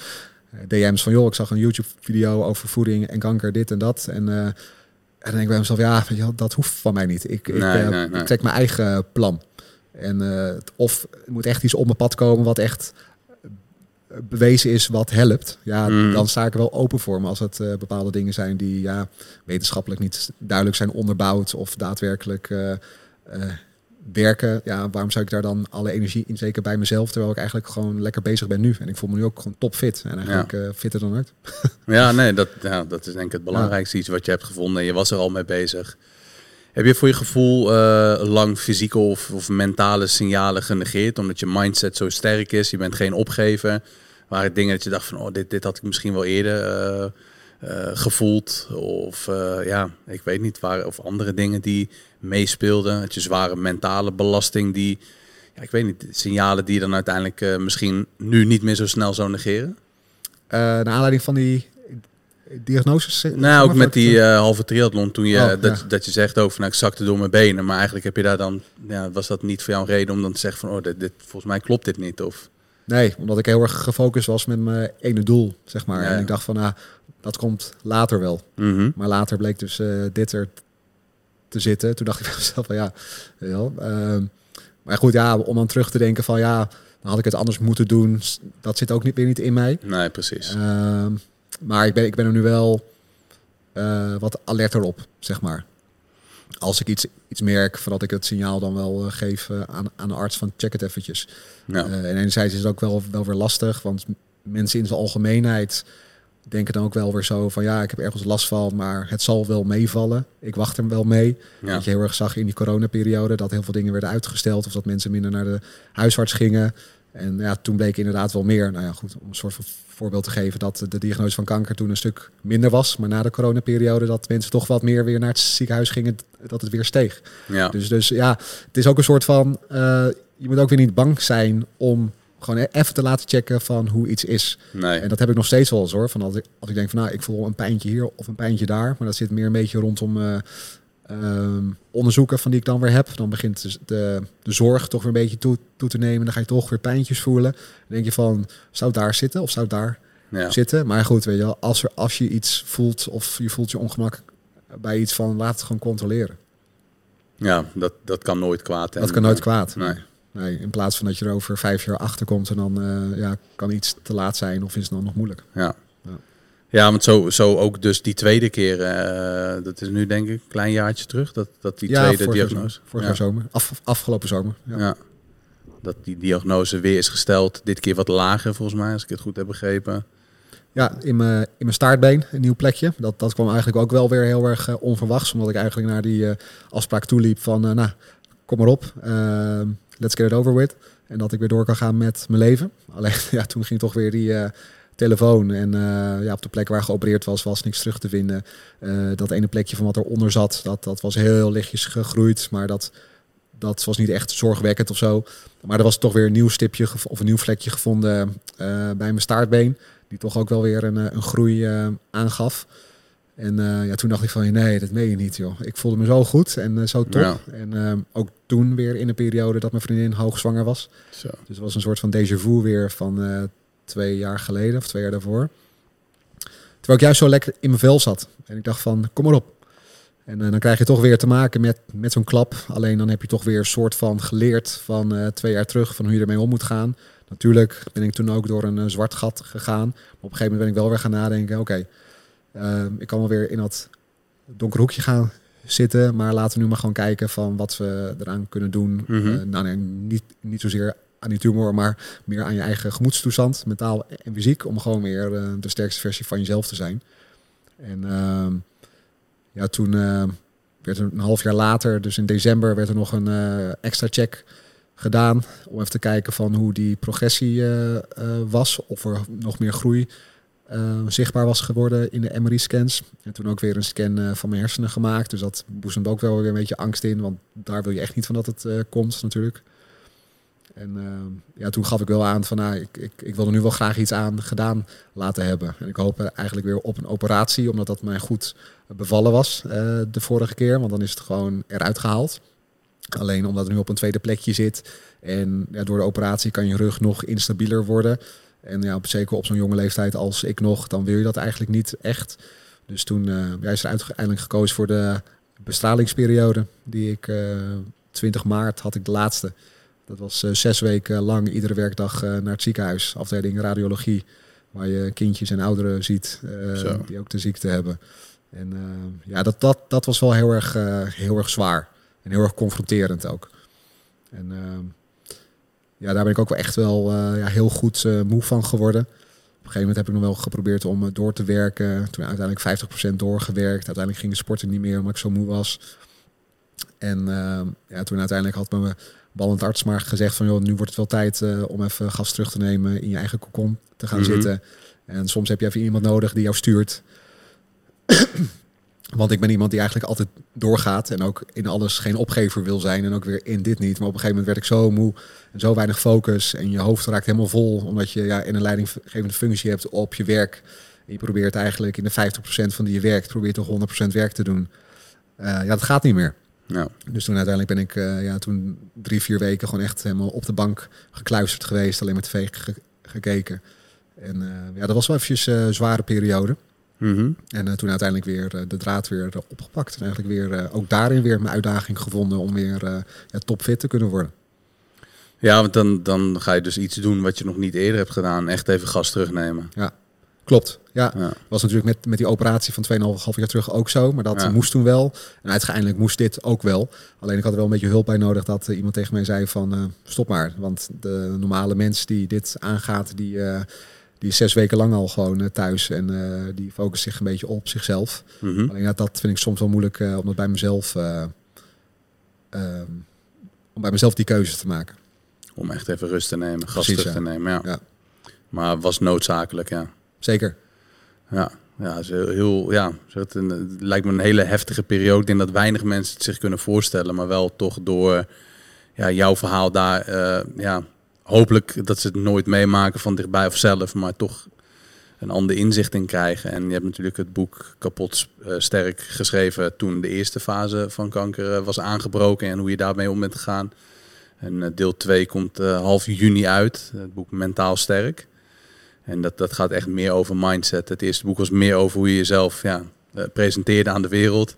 eh, DM's van... joh, ik zag een YouTube-video over voeding en kanker, dit en dat. En, uh, en dan denk ik bij mezelf, ja, dat hoeft van mij niet. Ik, ik, uh, ik trek mijn eigen plan. En, uh, of er moet echt iets op mijn pad komen wat echt bewezen is wat helpt. Ja, mm. dan sta ik er wel open voor. Maar als het bepaalde dingen zijn die ja, wetenschappelijk niet duidelijk zijn onderbouwd... of daadwerkelijk werken, ja, waarom zou ik daar dan alle energie in zeker bij mezelf, terwijl ik eigenlijk gewoon lekker bezig ben nu. En ik voel me nu ook gewoon topfit en eigenlijk ja. fitter dan ooit. *laughs* ja, nee, dat, ja, dat is denk ik het belangrijkste iets wat je hebt gevonden en je was er al mee bezig. Heb je voor je gevoel uh, lang fysieke of, of, mentale signalen genegeerd, omdat je mindset zo sterk is, je bent geen opgever? Waren dingen dat je dacht van, oh, dit, dit had ik misschien wel eerder uh, uh, gevoeld? Of ja, ik weet niet, waar, of andere dingen die meespeelden. Het je zware mentale belasting die, ja, ik weet niet, signalen die je dan uiteindelijk misschien nu niet meer zo snel zou negeren? Naar aanleiding van die diagnoses? Nou, ook met die uh, halve triathlon toen je, oh, dat, ja. dat je zegt over, nou, ik zakte door mijn benen. Maar eigenlijk heb je daar dan, ja, was dat niet voor jou een reden om dan te zeggen van, oh, dit, dit volgens mij klopt dit niet? Of... Nee, omdat ik heel erg gefocust was met mijn ene doel, zeg maar. Ja, en ik dacht van, nou, dat komt later wel. Mm -hmm. Maar later bleek dus uh, dit er te zitten. Toen dacht ik *laughs* bij mezelf van ja, ja uh, maar goed, ja, om dan terug te denken van ja, dan had ik het anders moeten doen. Dat zit ook niet meer niet in mij. Nee, precies. Uh, maar ik ben, ik ben er nu wel uh, wat alerter op, zeg maar. Als ik iets, iets merk, van dat ik het signaal dan wel uh, geef uh, aan, aan de arts van check het eventjes. Ja. en enerzijds is het ook wel, wel weer lastig, want mensen in zijn algemeenheid denken dan ook wel weer zo van ja, ik heb ergens last van, maar het zal wel meevallen. Ik wacht er wel mee. Ja. Dat je heel erg zag in die coronaperiode dat heel veel dingen werden uitgesteld of dat mensen minder naar de huisarts gingen. En ja, toen bleek inderdaad wel meer. Nou ja, goed, om een soort van voorbeeld te geven dat de diagnose van kanker toen een stuk minder was. Maar na de coronaperiode dat mensen toch wat meer weer naar het ziekenhuis gingen, dat het weer steeg. Ja. Dus, dus ja, het is ook een soort van, uh, je moet ook weer niet bang zijn om gewoon e-, even te laten checken van hoe iets is. Nee. En dat heb ik nog steeds wel eens hoor. Van als ik, als ik denk van nou, ik voel een pijntje hier of een pijntje daar. Maar dat zit meer een beetje rondom uh, um, onderzoeken van die ik dan weer heb. Dan begint de, de, de zorg toch weer een beetje toe, toe te nemen. Dan ga je toch weer pijntjes voelen. Dan denk je van, zou het daar zitten of zou het daar ja. zitten? Maar goed, weet je wel, als, er, als je iets voelt of je voelt je ongemak bij iets van, laat het gewoon controleren. Ja, dat, dat kan nooit kwaad. Dat kan nooit kwaad. Nee. Nee, in plaats van dat je er over vijf jaar achter komt en dan uh, ja, kan iets te laat zijn of is het dan nog moeilijk. Ja, ja, want zo, zo ook dus die tweede keer, uh, dat is nu denk ik een klein jaartje terug, dat, dat die ja, tweede diagnose. Vorige ja. zomer, af, afgelopen zomer. Ja. ja. Dat die diagnose weer is gesteld, dit keer wat lager volgens mij, als ik het goed heb begrepen. Ja, in mijn, in mijn staartbeen, een nieuw plekje. Dat, dat kwam eigenlijk ook wel weer heel erg uh, onverwachts, omdat ik eigenlijk naar die uh, afspraak toeliep van, nou, kom maar op, ehm, let's get it over with. En dat ik weer door kan gaan met mijn leven. Alleen *laughs* ja, toen ging toch weer die telefoon. En uh, ja, op de plek waar geopereerd was, was niks terug te vinden. Uh, dat ene plekje van wat eronder zat, dat, dat was heel lichtjes gegroeid. Maar dat, dat was niet echt zorgwekkend of zo. Maar er was toch weer een nieuw stipje of een nieuw vlekje gevonden bij mijn staartbeen. Die toch ook wel weer een, een groei aangaf. En uh, ja, toen dacht ik van, nee, dat meen je niet, joh. Ik voelde me zo goed en zo top. Ja. En ook toen weer in een periode dat mijn vriendin hoogzwanger was. Zo. Dus het was een soort van déjà vu weer van twee jaar geleden of twee jaar daarvoor. Terwijl ik juist zo lekker in mijn vel zat. En ik dacht van, kom maar op. En dan krijg je toch weer te maken met, met zo'n klap. Alleen dan heb je toch weer een soort van geleerd van twee jaar terug... van hoe je ermee om moet gaan. Natuurlijk ben ik toen ook door een zwart gat gegaan. Maar op een gegeven moment ben ik wel weer gaan nadenken... oké, okay, uh, ik kan wel weer in dat donker hoekje gaan zitten, maar laten we nu maar gewoon kijken van wat we eraan kunnen doen. Mm -hmm. uh, nou nee, niet, niet zozeer aan die tumor, maar meer aan je eigen gemoedstoestand, mentaal en fysiek, om gewoon weer uh, de sterkste versie van jezelf te zijn. En uh, ja, toen werd er een half jaar later, dus in december, werd er nog een extra check gedaan. Om even te kijken van hoe die progressie was. Of er nog meer groei zichtbaar was geworden in de MRI-scans. En toen ook weer een scan van mijn hersenen gemaakt. Dus dat boezemde ook wel weer een beetje angst in. Want daar wil je echt niet van dat het komt natuurlijk. En ja, toen gaf ik wel aan van nou, ik, ik, ik wil er nu wel graag iets aan gedaan laten hebben. En ik hoop eigenlijk weer op een operatie, omdat dat mij goed bevallen was de vorige keer. Want dan is het gewoon eruit gehaald. Alleen omdat het nu op een tweede plekje zit. En ja, door de operatie kan je rug nog instabieler worden. En ja, zeker op zo'n jonge leeftijd als ik nog, dan wil je dat eigenlijk niet echt. Dus toen uh, ja, is er uiteindelijk gekozen voor de bestralingsperiode. Die ik uh, eh, 20 maart had ik de laatste. Dat was uh, zes weken lang iedere werkdag naar het ziekenhuis. Afdeling radiologie. Waar je kindjes en ouderen ziet die ook de ziekte hebben. En ja, dat, dat, dat was wel heel erg, heel erg zwaar. En heel erg confronterend ook. En ja, daar ben ik ook wel echt wel uh, ja, heel goed uh, moe van geworden. Op een gegeven moment heb ik nog wel geprobeerd om uh, door te werken. Toen uiteindelijk 50% doorgewerkt. Uiteindelijk ging de sporten niet meer omdat ik zo moe was. En ja, toen uiteindelijk had mijn ballend arts maar gezegd van... joh, nu wordt het wel tijd om even gas terug te nemen... in je eigen kokon te gaan mhm. zitten. En soms heb je even iemand nodig die jou stuurt. *clears throat* Want ik ben iemand die eigenlijk altijd doorgaat en ook in alles geen opgever wil zijn en ook weer in dit niet. Maar op een gegeven moment werd ik zo moe en zo weinig focus en je hoofd raakt helemaal vol omdat je ja, in een leidinggevende functie hebt op je werk. En je probeert eigenlijk in de 50% van die je werkt, probeert toch 100% werk te doen. Uh, ja, dat gaat niet meer. Ja. Dus toen uiteindelijk ben ik uh, ja, toen drie, vier weken gewoon echt helemaal op de bank gekluisterd geweest, alleen maar tv gekeken. En uh, ja, dat was wel eventjes een zware periode. Mhm. En toen uiteindelijk weer de draad weer opgepakt. En eigenlijk weer ook daarin weer mijn uitdaging gevonden om weer ja, topfit te kunnen worden. Ja, want dan, dan ga je dus iets doen wat je nog niet eerder hebt gedaan. Echt even gas terugnemen. Ja, klopt. Ja, ja. was natuurlijk met, met die operatie van 2,5 jaar terug ook zo. Maar dat moest toen wel. En uiteindelijk moest dit ook wel. Alleen ik had er wel een beetje hulp bij nodig dat iemand tegen mij zei van stop maar. Want de normale mens die dit aangaat, die die is zes weken lang al gewoon eh, thuis en die focust zich een beetje op zichzelf. Mm Alleen ja, dat vind ik soms wel moeilijk om dat bij mezelf, ehm, om bij mezelf die keuze te maken. Om echt even rust te nemen, gas terug te nemen. Ja. Maar was noodzakelijk, ja. Zeker. Ja, ja, heel, heel ja, het, lijkt me een hele heftige periode. Ik denk dat weinig mensen het zich kunnen voorstellen, maar wel toch door ja, jouw verhaal daar ja, hopelijk dat ze het nooit meemaken van dichtbij of zelf, maar toch een ander inzicht in krijgen. En je hebt natuurlijk het boek Kapot uh, Sterk geschreven toen de eerste fase van kanker uh, was aangebroken en hoe je daarmee om bent gegaan. En deel 2 komt half juni uit, het boek Mentaal Sterk. En dat, dat gaat echt meer over mindset. Het eerste boek was meer over hoe je jezelf ja, presenteerde aan de wereld.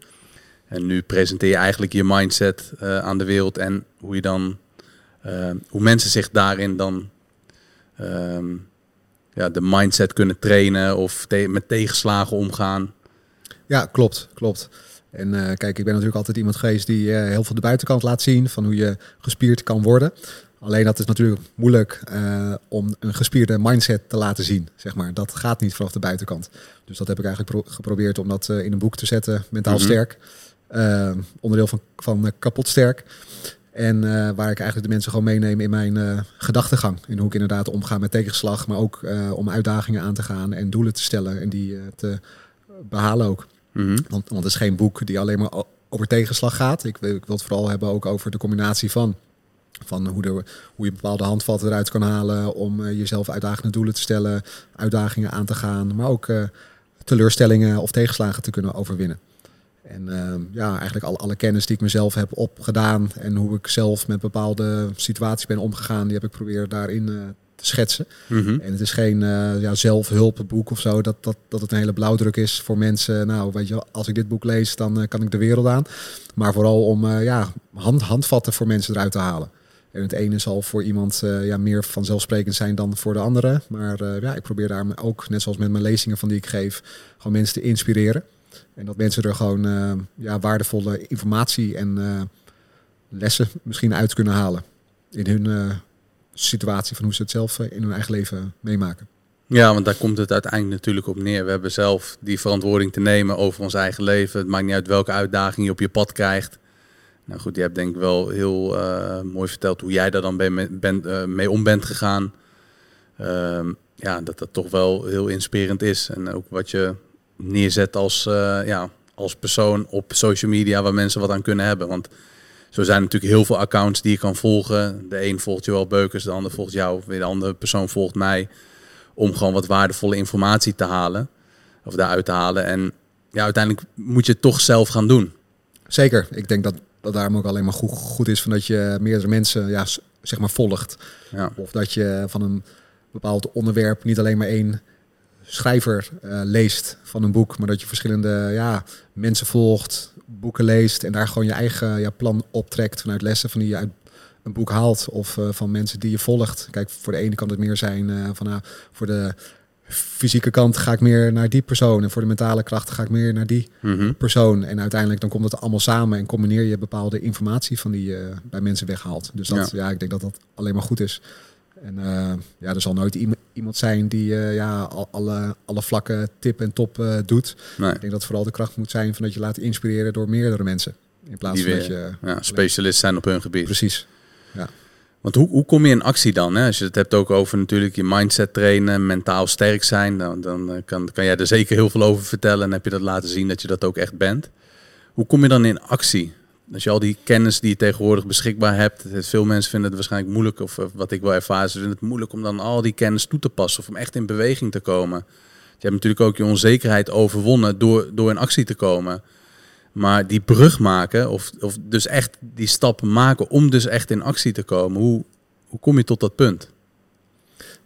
En nu presenteer je eigenlijk je mindset aan de wereld en hoe je dan uh, hoe mensen zich daarin dan ehm, ja, de mindset kunnen trainen of met tegenslagen omgaan. Ja, klopt, klopt. En kijk, ik ben natuurlijk altijd iemand geweest die heel veel de buitenkant laat zien van hoe je gespierd kan worden. Alleen dat is natuurlijk moeilijk uh, om een gespierde mindset te laten zien, zeg maar. Dat gaat niet vanaf de buitenkant. Dus dat heb ik eigenlijk geprobeerd om dat in een boek te zetten, mentaal mm -hmm. sterk. onderdeel van, van kapot sterk. En waar ik eigenlijk de mensen gewoon meeneem in mijn gedachtegang. In hoe ik inderdaad omga met tegenslag, maar ook om uitdagingen aan te gaan en doelen te stellen en die te behalen ook. Mm -hmm. want, want het is geen boek die alleen maar over tegenslag gaat. Ik, ik wil het vooral hebben ook over de combinatie van. Van hoe, hoe je bepaalde handvatten eruit kan halen om jezelf uitdagende doelen te stellen, uitdagingen aan te gaan, maar ook teleurstellingen of tegenslagen te kunnen overwinnen. En uh, ja, eigenlijk alle, alle kennis die ik mezelf heb opgedaan en hoe ik zelf met bepaalde situaties ben omgegaan, die heb ik proberen daarin uh, te schetsen. Mm -hmm. En het is geen uh, ja, zelfhulpboek of zo, dat, dat, dat het een hele blauwdruk is voor mensen. Nou, weet je, als ik dit boek lees, dan kan ik de wereld aan. Maar vooral om ja, hand, handvatten voor mensen eruit te halen. En het ene zal voor iemand ja, meer vanzelfsprekend zijn dan voor de andere. Maar ja, ik probeer daar ook, net zoals met mijn lezingen van die ik geef, gewoon mensen te inspireren. En dat mensen er gewoon uh, ja, waardevolle informatie en lessen misschien uit kunnen halen. In hun situatie van hoe ze het zelf in hun eigen leven meemaken. Ja, want daar komt het uiteindelijk natuurlijk op neer. We hebben zelf die verantwoording te nemen over ons eigen leven. Het maakt niet uit welke uitdaging je op je pad krijgt. Nou goed, je hebt denk ik wel heel eh, mooi verteld hoe jij daar dan ben, ben, eh, mee om bent gegaan. Ehm, ja, dat dat toch wel heel inspirerend is. En ook wat je neerzet als, eh, ja, als persoon op social media waar mensen wat aan kunnen hebben. Want zo zijn natuurlijk heel veel accounts die je kan volgen. De een volgt Joël Beukers, de ander volgt jou, weer de andere persoon volgt mij. Om gewoon wat waardevolle informatie te halen. Of daaruit te halen. En ja, uiteindelijk moet je het toch zelf gaan doen. Zeker. Ik denk dat, dat daarom ook alleen maar goed, goed is van dat je meerdere mensen ja, zeg maar volgt. Ja. Of dat je van een bepaald onderwerp niet alleen maar één schrijver eh, leest van een boek, maar dat je verschillende ja, mensen volgt, boeken leest en daar gewoon je eigen ja, plan optrekt vanuit lessen van die je uit een boek haalt of eh, van mensen die je volgt. Kijk, voor de ene kan het meer zijn eh, van nou, voor de fysieke kant ga ik meer naar die persoon en voor de mentale kracht ga ik meer naar die Mhm. persoon. En uiteindelijk dan komt het allemaal samen en combineer je bepaalde informatie van die je bij mensen weghaalt. Dus dat, ja. ik denk dat dat alleen maar goed is. En eh, ja, er zal nooit iem- iemand zijn die eh, ja, al- alle, alle vlakken tip en top eh, doet. Nee, Ik denk dat vooral de kracht moet zijn van dat je laat inspireren door meerdere mensen. In plaats Die van dat je... ja, specialist zijn op hun gebied. Precies. Want hoe, hoe kom je in actie dan? Hè? Als je het hebt ook over natuurlijk je mindset trainen, mentaal sterk zijn, dan, dan eh, kan, kan jij er zeker heel veel over vertellen en heb je dat laten zien dat je dat ook echt bent. Hoe kom je dan in actie? Als je al die kennis die je tegenwoordig beschikbaar hebt, veel mensen vinden het waarschijnlijk moeilijk, of wat ik wel ervaar, ze vinden het moeilijk om dan al die kennis toe te passen of om echt in beweging te komen. Je hebt natuurlijk ook je onzekerheid overwonnen door, door in actie te komen. Maar die brug maken, of, of dus echt die stap maken om dus echt in actie te komen, hoe, hoe kom je tot dat punt?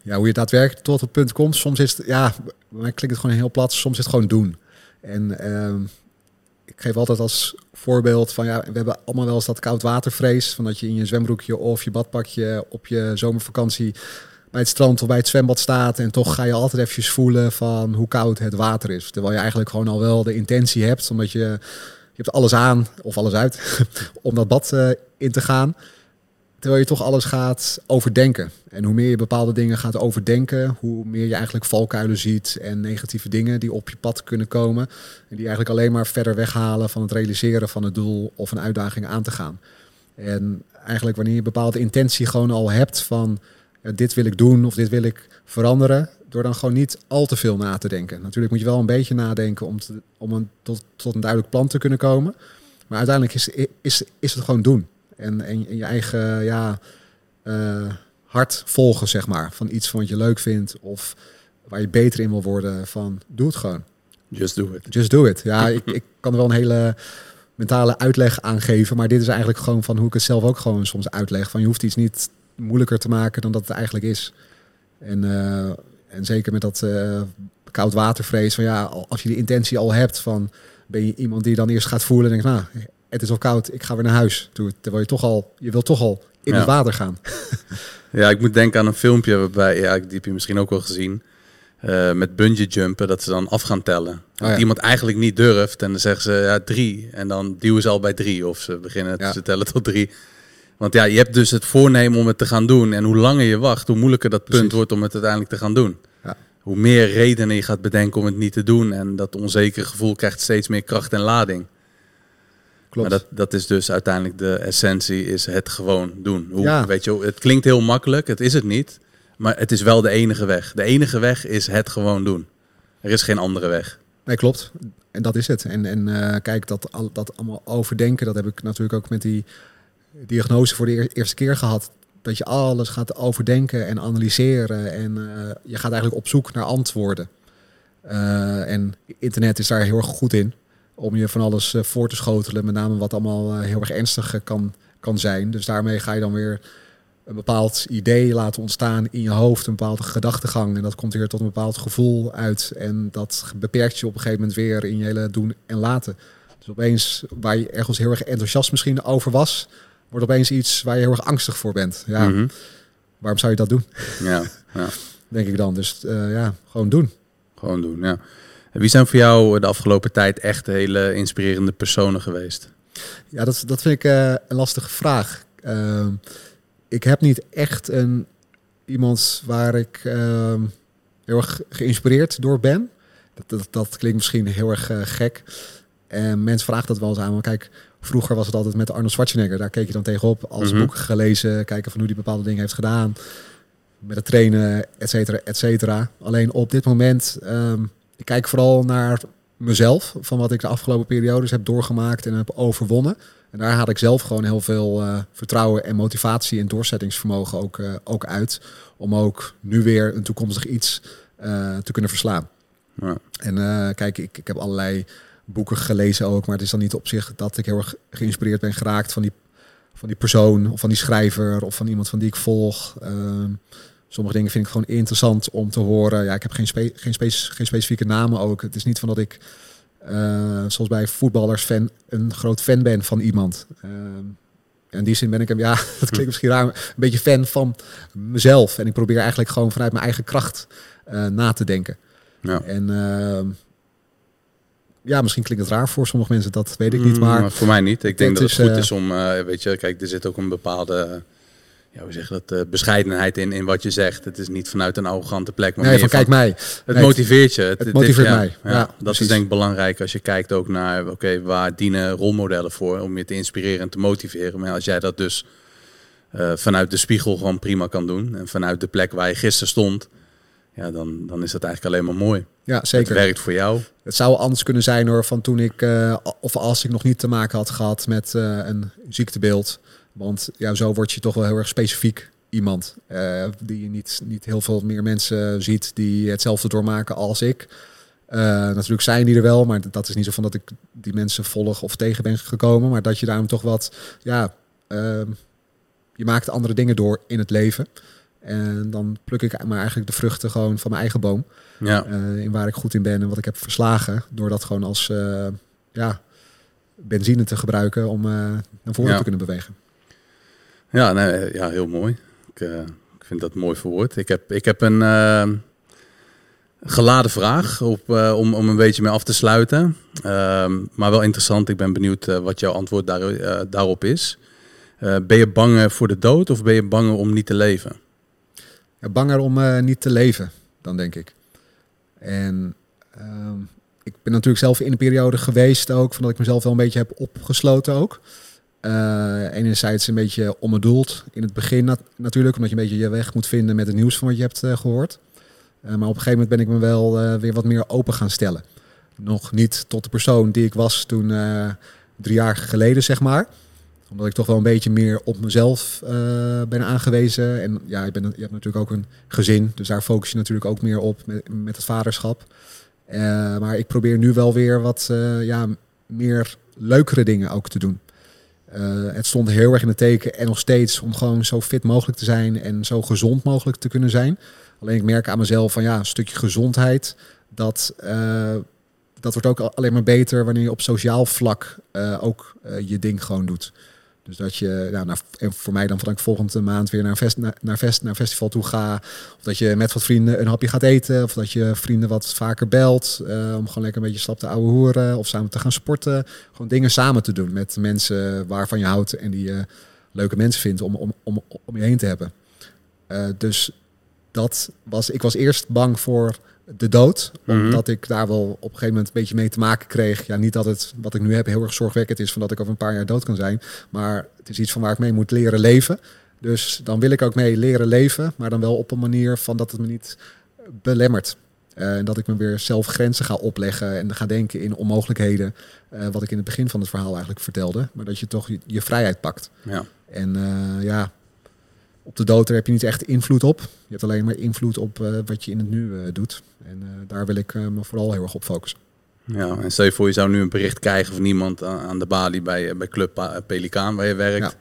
Ja, hoe je daadwerkelijk tot het punt komt. Soms is het, ja, mij klinkt het gewoon heel plat. Soms is het gewoon doen. En ehm, ik geef altijd als voorbeeld van, ja, we hebben allemaal wel eens dat koudwatervrees. Van dat je in je zwembroekje of je badpakje op je zomervakantie bij het strand of bij het zwembad staat. En toch ga je altijd eventjes voelen van hoe koud het water is. Terwijl je eigenlijk gewoon al wel de intentie hebt, omdat je hebt alles aan of alles uit *laughs* om dat bad eh, in te gaan. Terwijl je toch alles gaat overdenken. En hoe meer je bepaalde dingen gaat overdenken, hoe meer je eigenlijk valkuilen ziet en negatieve dingen die op je pad kunnen komen. En die eigenlijk alleen maar verder weghalen van het realiseren van het doel of een uitdaging aan te gaan. En eigenlijk wanneer je bepaalde intentie gewoon al hebt van dit wil ik doen of dit wil ik veranderen, door dan gewoon niet al te veel na te denken. Natuurlijk moet je wel een beetje nadenken om, te, om een, tot, tot een duidelijk plan te kunnen komen. Maar uiteindelijk is, is, is het gewoon doen. En, en, en je eigen ja, eh, hart volgen, zeg maar. Van iets van wat je leuk vindt of waar je beter in wil worden. Van doe het gewoon. Just do it. Just do it. Ja, *laughs* ik, ik kan er wel een hele mentale uitleg aan geven. Maar dit is eigenlijk gewoon van hoe ik het zelf ook gewoon soms uitleg. Van je hoeft iets niet moeilijker te maken dan dat het eigenlijk is. En, uh, en zeker met dat uh, koud watervrees. Van ja, als je de intentie al hebt van ben je iemand die dan eerst gaat voelen en denkt, nou, het is al koud, ik ga weer naar huis. Terwijl je toch al, je wilt toch al in ja. het water gaan. *laughs* ja, ik moet denken aan een filmpje waarbij, ja, die heb je misschien ook wel gezien. Uh, met bungee jumpen, dat ze dan af gaan tellen. Oh, ja. Iemand eigenlijk niet durft en dan zeggen ze ja, drie. En dan duwen ze al bij drie of ze beginnen ja. te tellen tot drie. Want ja, je hebt dus het voornemen om het te gaan doen. En hoe langer je wacht, hoe moeilijker dat Precies. punt wordt om het uiteindelijk te gaan doen. Ja. Hoe meer redenen je gaat bedenken om het niet te doen. En dat onzekere gevoel krijgt steeds meer kracht en lading. Klopt. Maar dat, dat is dus uiteindelijk de essentie, is het gewoon doen. Hoe, ja. weet je, het klinkt heel makkelijk, het is het niet. Maar het is wel de enige weg. De enige weg is het gewoon doen. Er is geen andere weg. Nee, klopt. En dat is het. En, en uh, kijk, dat, dat allemaal overdenken, dat heb ik natuurlijk ook met die diagnose voor de eerste keer gehad. Dat je alles gaat overdenken en analyseren. En uh, je gaat eigenlijk op zoek naar antwoorden. Uh, en internet is daar heel erg goed in. Om je van alles uh, voor te schotelen. Met name wat allemaal heel erg ernstig kan, kan zijn. Dus daarmee ga je dan weer een bepaald idee laten ontstaan in je hoofd. Een bepaalde gedachtegang. En dat komt weer tot een bepaald gevoel uit. En dat beperkt je op een gegeven moment weer in je hele doen en laten. Dus opeens, waar je ergens heel erg enthousiast misschien over was wordt opeens iets waar je heel erg angstig voor bent. Ja, mm -hmm. waarom zou je dat doen? Ja, *laughs* ja. denk ik dan. Dus uh, ja, gewoon doen. Gewoon doen, ja. En wie zijn voor jou de afgelopen tijd echt hele inspirerende personen geweest? Ja, dat, dat vind ik uh, een lastige vraag. Uh, ik heb niet echt een, iemand waar ik heel erg geïnspireerd door ben. Dat, dat, dat klinkt misschien heel erg gek. En mensen vragen dat wel eens aan. Maar kijk, Vroeger was het altijd met Arnold Schwarzenegger. Daar keek je dan tegenop. Als Mhm. boeken gelezen, kijken van hoe die bepaalde dingen heeft gedaan. Met het trainen, et cetera, et cetera. Alleen op dit moment, ehm, ik kijk vooral naar mezelf. Van wat ik de afgelopen periodes heb doorgemaakt en heb overwonnen. En daar haal ik zelf gewoon heel veel eh, vertrouwen en motivatie en doorzettingsvermogen ook, eh, ook uit. Om ook nu weer een toekomstig iets eh, te kunnen verslaan. Ja. En kijk, ik, ik heb allerlei boeken gelezen ook, maar het is dan niet op zich dat ik heel erg geïnspireerd ben geraakt van die, van die persoon of van die schrijver of van iemand van die ik volg. Ehm, sommige dingen vind ik gewoon interessant om te horen. Ja, ik heb geen, spe geen, spe geen specifieke namen ook. Het is niet van dat ik, eh, zoals bij voetballers, fan, een groot fan ben van iemand. Ehm, in die zin ben ik hem, ja, *laughs* dat klinkt misschien raar, een beetje fan van mezelf. En ik probeer eigenlijk gewoon vanuit mijn eigen kracht eh, na te denken. Ja. En ehm, ja, misschien klinkt het raar voor sommige mensen, dat weet ik niet. Mm, Maar voor mij niet. Ik denk dat het is, goed eh, is om, eh, weet je, kijk, er zit ook een bepaalde, ja, hoe zeg je dat, eh, bescheidenheid in, in wat je zegt. Het is niet vanuit een arrogante plek, maar nee, van van, kijk mij. het nee, motiveert je. Het, motiveert ja, mij. Ja, Ja, dat precies. is denk ik belangrijk als je kijkt ook naar, oké, waar dienen rolmodellen voor om je te inspireren en te motiveren. Maar als jij dat dus eh, vanuit de spiegel gewoon prima kan doen en vanuit de plek waar je gisteren stond, ja, dan, dan is dat eigenlijk alleen maar mooi. Ja, Het zeker. werkt voor jou. Het zou anders kunnen zijn hoor, van toen ik, eh, of als ik nog niet te maken had gehad met eh, een ziektebeeld. Want ja, zo word je toch wel heel erg specifiek iemand. eh, die je niet, niet heel veel meer mensen ziet die hetzelfde doormaken als ik. Natuurlijk zijn die er wel, maar dat is niet zo van dat ik die mensen volg of tegen ben gekomen. Maar dat je daarom toch wat, ja, ehm, je maakt andere dingen door in het leven. En dan pluk ik maar eigenlijk de vruchten gewoon van mijn eigen boom. Ja, Eh, in waar ik goed in ben en wat ik heb verslagen. Door dat gewoon als eh, ja, benzine te gebruiken om eh, naar voren Ja. te kunnen bewegen. ja, nee, ja heel mooi. Ik, ik vind dat mooi verwoord. Ik heb, ik heb een geladen vraag op, om, om een beetje mee af te sluiten. Ehm, maar wel interessant. Ik ben benieuwd wat jouw antwoord daar, daarop is. Ben je bang voor de dood of ben je bang om niet te leven? Banger om eh, niet te leven, dan denk ik. En ehm, ik ben natuurlijk zelf in een periode geweest ook, van dat ik mezelf wel een beetje heb opgesloten ook. Eh enerzijds een beetje onbedoeld in het begin nat- natuurlijk, omdat je een beetje je weg moet vinden met het nieuws van wat je hebt eh, gehoord. Eh, maar op een gegeven moment ben ik me wel weer wat meer open gaan stellen. Nog niet tot de persoon die ik was toen drie jaar geleden, zeg maar omdat ik toch wel een beetje meer op mezelf eh, ben aangewezen. En ja, je, bent, je hebt natuurlijk ook een gezin. Dus daar focus je natuurlijk ook meer op met, met het vaderschap. Eh, maar ik probeer nu wel weer wat eh, ja, meer leukere dingen ook te doen. Het stond heel erg in het teken en nog steeds om gewoon zo fit mogelijk te zijn en zo gezond mogelijk te kunnen zijn. Alleen ik merk aan mezelf van ja, een stukje gezondheid, dat, dat wordt ook al- alleen maar beter wanneer je op sociaal vlak ook je ding gewoon doet. Dus dat je, naar, en voor mij dan van dat ik volgende maand weer naar fest, naar, naar, fest, naar festival toe ga. Of dat je met wat vrienden een hapje gaat eten. Of dat je vrienden wat vaker belt. eh, om gewoon lekker een beetje slap te ouwe hoeren. Of samen te gaan sporten. Gewoon dingen samen te doen met mensen waarvan je houdt. En die je leuke mensen vindt om, om, om, om je heen te hebben. Eh, dus dat was, ik was eerst bang voor de dood. Mhm. Omdat ik daar wel op een gegeven moment een beetje mee te maken kreeg. Ja, niet dat het wat ik nu heb heel erg zorgwekkend is van dat ik over een paar jaar dood kan zijn. Maar het is iets van waar ik mee moet leren leven. Dus dan wil ik ook mee leren leven. Maar dan wel op een manier van dat het me niet belemmert. Eh, En dat ik me weer zelf grenzen ga opleggen en ga denken in onmogelijkheden. eh, wat ik in het begin van het verhaal eigenlijk vertelde. Maar dat je toch je, je vrijheid pakt. Ja. En eh, ja, op de dood daar heb je niet echt invloed op. Je hebt alleen maar invloed op eh, wat je in het nu eh, doet. En eh, daar wil ik me vooral heel erg op focussen. Ja, en stel je voor, je zou nu een bericht krijgen van iemand aan, de balie bij, bij Club Pelikaan waar je werkt. Ja.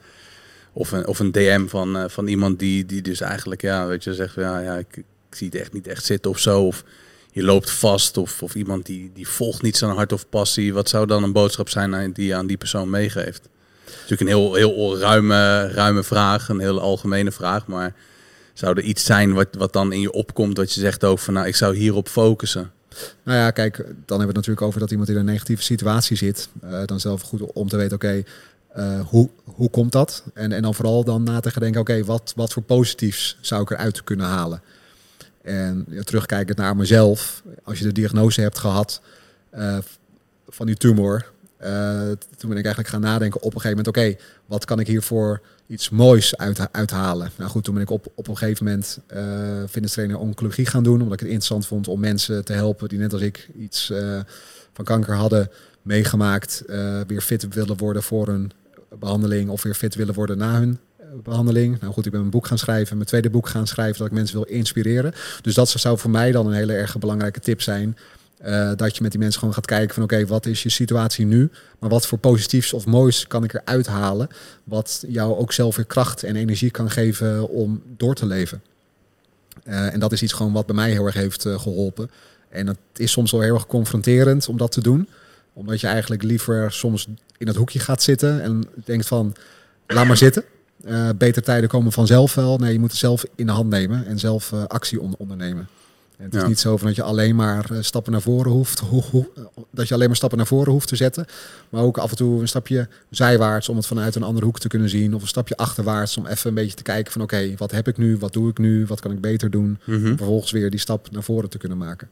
Of, een, of een DM van, van iemand die, die dus eigenlijk, ja, weet je, zegt ja, ja ik, ik zie het echt niet echt zitten of zo. Of je loopt vast of, of iemand die, die volgt niet zijn hart of passie. Wat zou dan een boodschap zijn die je aan die persoon meegeeft? Natuurlijk een heel, heel ruime, ruime vraag, een heel algemene vraag, maar zou er iets zijn wat, wat dan in je opkomt, wat je zegt ook van, nou, ik zou hierop focussen? Nou ja, kijk, dan hebben we het natuurlijk over dat iemand in een negatieve situatie zit. Eh, dan zelf goed om te weten, oké, eh, hoe, hoe komt dat? En, en dan vooral dan na te gaan denken, oké, wat, wat voor positiefs zou ik eruit kunnen halen? En ja, terugkijkend naar mezelf, als je de diagnose hebt gehad eh, van die tumor, toen ben ik eigenlijk gaan nadenken op een gegeven moment, oké, wat kan ik hiervoor iets moois uit, uithalen? Nou goed, toen ben ik op, op een gegeven moment uh, fitness trainer oncologie gaan doen, omdat ik het interessant vond om mensen te helpen die net als ik iets van kanker hadden meegemaakt, weer fit willen worden voor een behandeling of weer fit willen worden na hun behandeling. Nou goed, ik ben mijn boek gaan schrijven, mijn tweede boek gaan schrijven, dat ik mensen wil inspireren. Dus dat zou voor mij dan een hele erg belangrijke tip zijn. Uh, dat je met die mensen gewoon gaat kijken van oké, wat is je situatie nu? Maar wat voor positiefs of moois kan ik eruit halen? Wat jou ook zelf weer kracht en energie kan geven om door te leven. Uh, en dat is iets gewoon wat bij mij heel erg heeft uh, geholpen. En het is soms wel heel erg confronterend om dat te doen. Omdat je eigenlijk liever soms in het hoekje gaat zitten en denkt van laat maar zitten. Beter tijden komen vanzelf wel. Nee, je moet het zelf in de hand nemen en zelf actie on ondernemen. En het is niet zo van dat je alleen maar uh, stappen naar voren hoeft, ho ho dat je alleen maar stappen naar voren hoeft te zetten, maar ook af en toe een stapje zijwaarts om het vanuit een andere hoek te kunnen zien, of een stapje achterwaarts om even een beetje te kijken van oké, okay, wat heb ik nu, wat doe ik nu, wat kan ik beter doen, mm -hmm. vervolgens weer die stap naar voren te kunnen maken.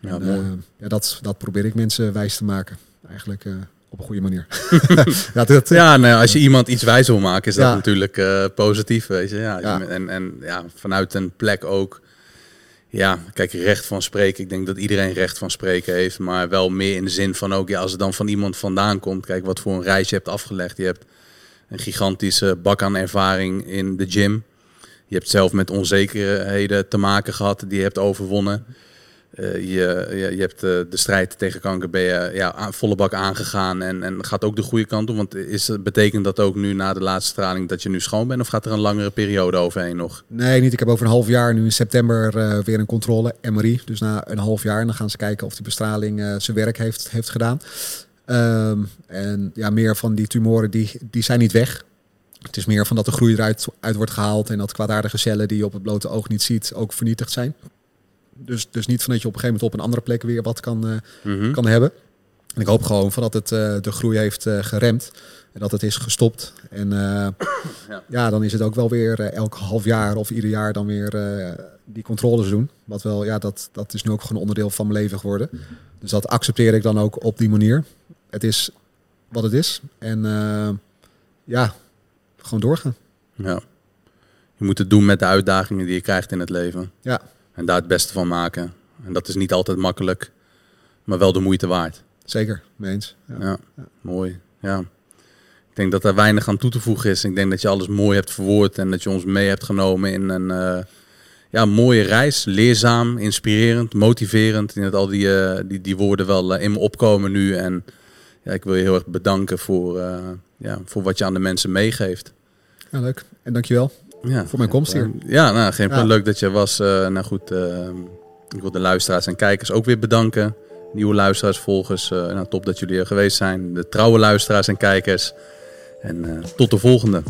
Ja, en, ja dat, dat probeer ik mensen wijs te maken, eigenlijk op een goede manier. *laughs* ja, dat, ja nou, als je iemand iets wijs wil maken, is dat natuurlijk uh, positief. Weet je? Ja, ja. En, en ja, vanuit een plek ook. Ja, kijk, recht van spreken. Ik denk dat iedereen recht van spreken heeft. Maar wel meer in de zin van ook, ja, als het dan van iemand vandaan komt. Kijk, wat voor een reis je hebt afgelegd. Je hebt een gigantische bak aan ervaring in de gym. Je hebt zelf met onzekerheden te maken gehad die je hebt overwonnen. Uh, je, je, hebt uh, de strijd tegen kanker ben je ja, volle bak aangegaan en, en gaat ook de goede kant op. Want is, betekent dat ook nu na de laatste straling dat je nu schoon bent of gaat er een langere periode overheen nog? Nee, niet. Ik heb over een half jaar nu in september uh, weer een controle, MRI. Dus na een half jaar en dan gaan ze kijken of die bestraling zijn werk heeft, heeft gedaan. Um, en ja, meer van die tumoren die, die zijn niet weg. Het is meer van dat de groei eruit uit wordt gehaald en dat kwaadaardige cellen die je op het blote oog niet ziet ook vernietigd zijn. Dus, dus niet van dat je op een gegeven moment op een andere plek weer wat kan, uh, mm-hmm. kan hebben. En ik hoop gewoon van dat het uh, de groei heeft uh, geremd. En dat het is gestopt. En *coughs* ja. ja. dan is het ook wel weer elk half jaar of ieder jaar dan weer die controles doen. Wat wel, ja, dat, dat is nu ook gewoon onderdeel van mijn leven geworden. Dus dat accepteer ik dan ook op die manier. Het is wat het is. En ja, gewoon doorgaan. Ja. Je moet het doen met de uitdagingen die je krijgt in het leven. Ja, en daar het beste van maken. En dat is niet altijd makkelijk, maar wel de moeite waard. Zeker, mee eens. Ja, ja, ja. mooi. Ja. Ik denk dat er weinig aan toe te voegen is. Ik denk dat je alles mooi hebt verwoord en dat je ons mee hebt genomen in een uh, ja, mooie reis. Leerzaam, inspirerend, motiverend. Ik denk dat al die, uh, die, die woorden wel uh, in me opkomen nu. En ja, ik wil je heel erg bedanken voor, ja, voor wat je aan de mensen meegeeft. Ja, leuk. En dankjewel ja, voor mijn komst hier. Ja, nou, geen ja. leuk dat je was. Uh, nou goed, uh, ik wil de luisteraars en kijkers ook weer bedanken. Nieuwe luisteraars, volgers. Uh, nou, top dat jullie er geweest zijn. De trouwe luisteraars en kijkers. En tot de volgende.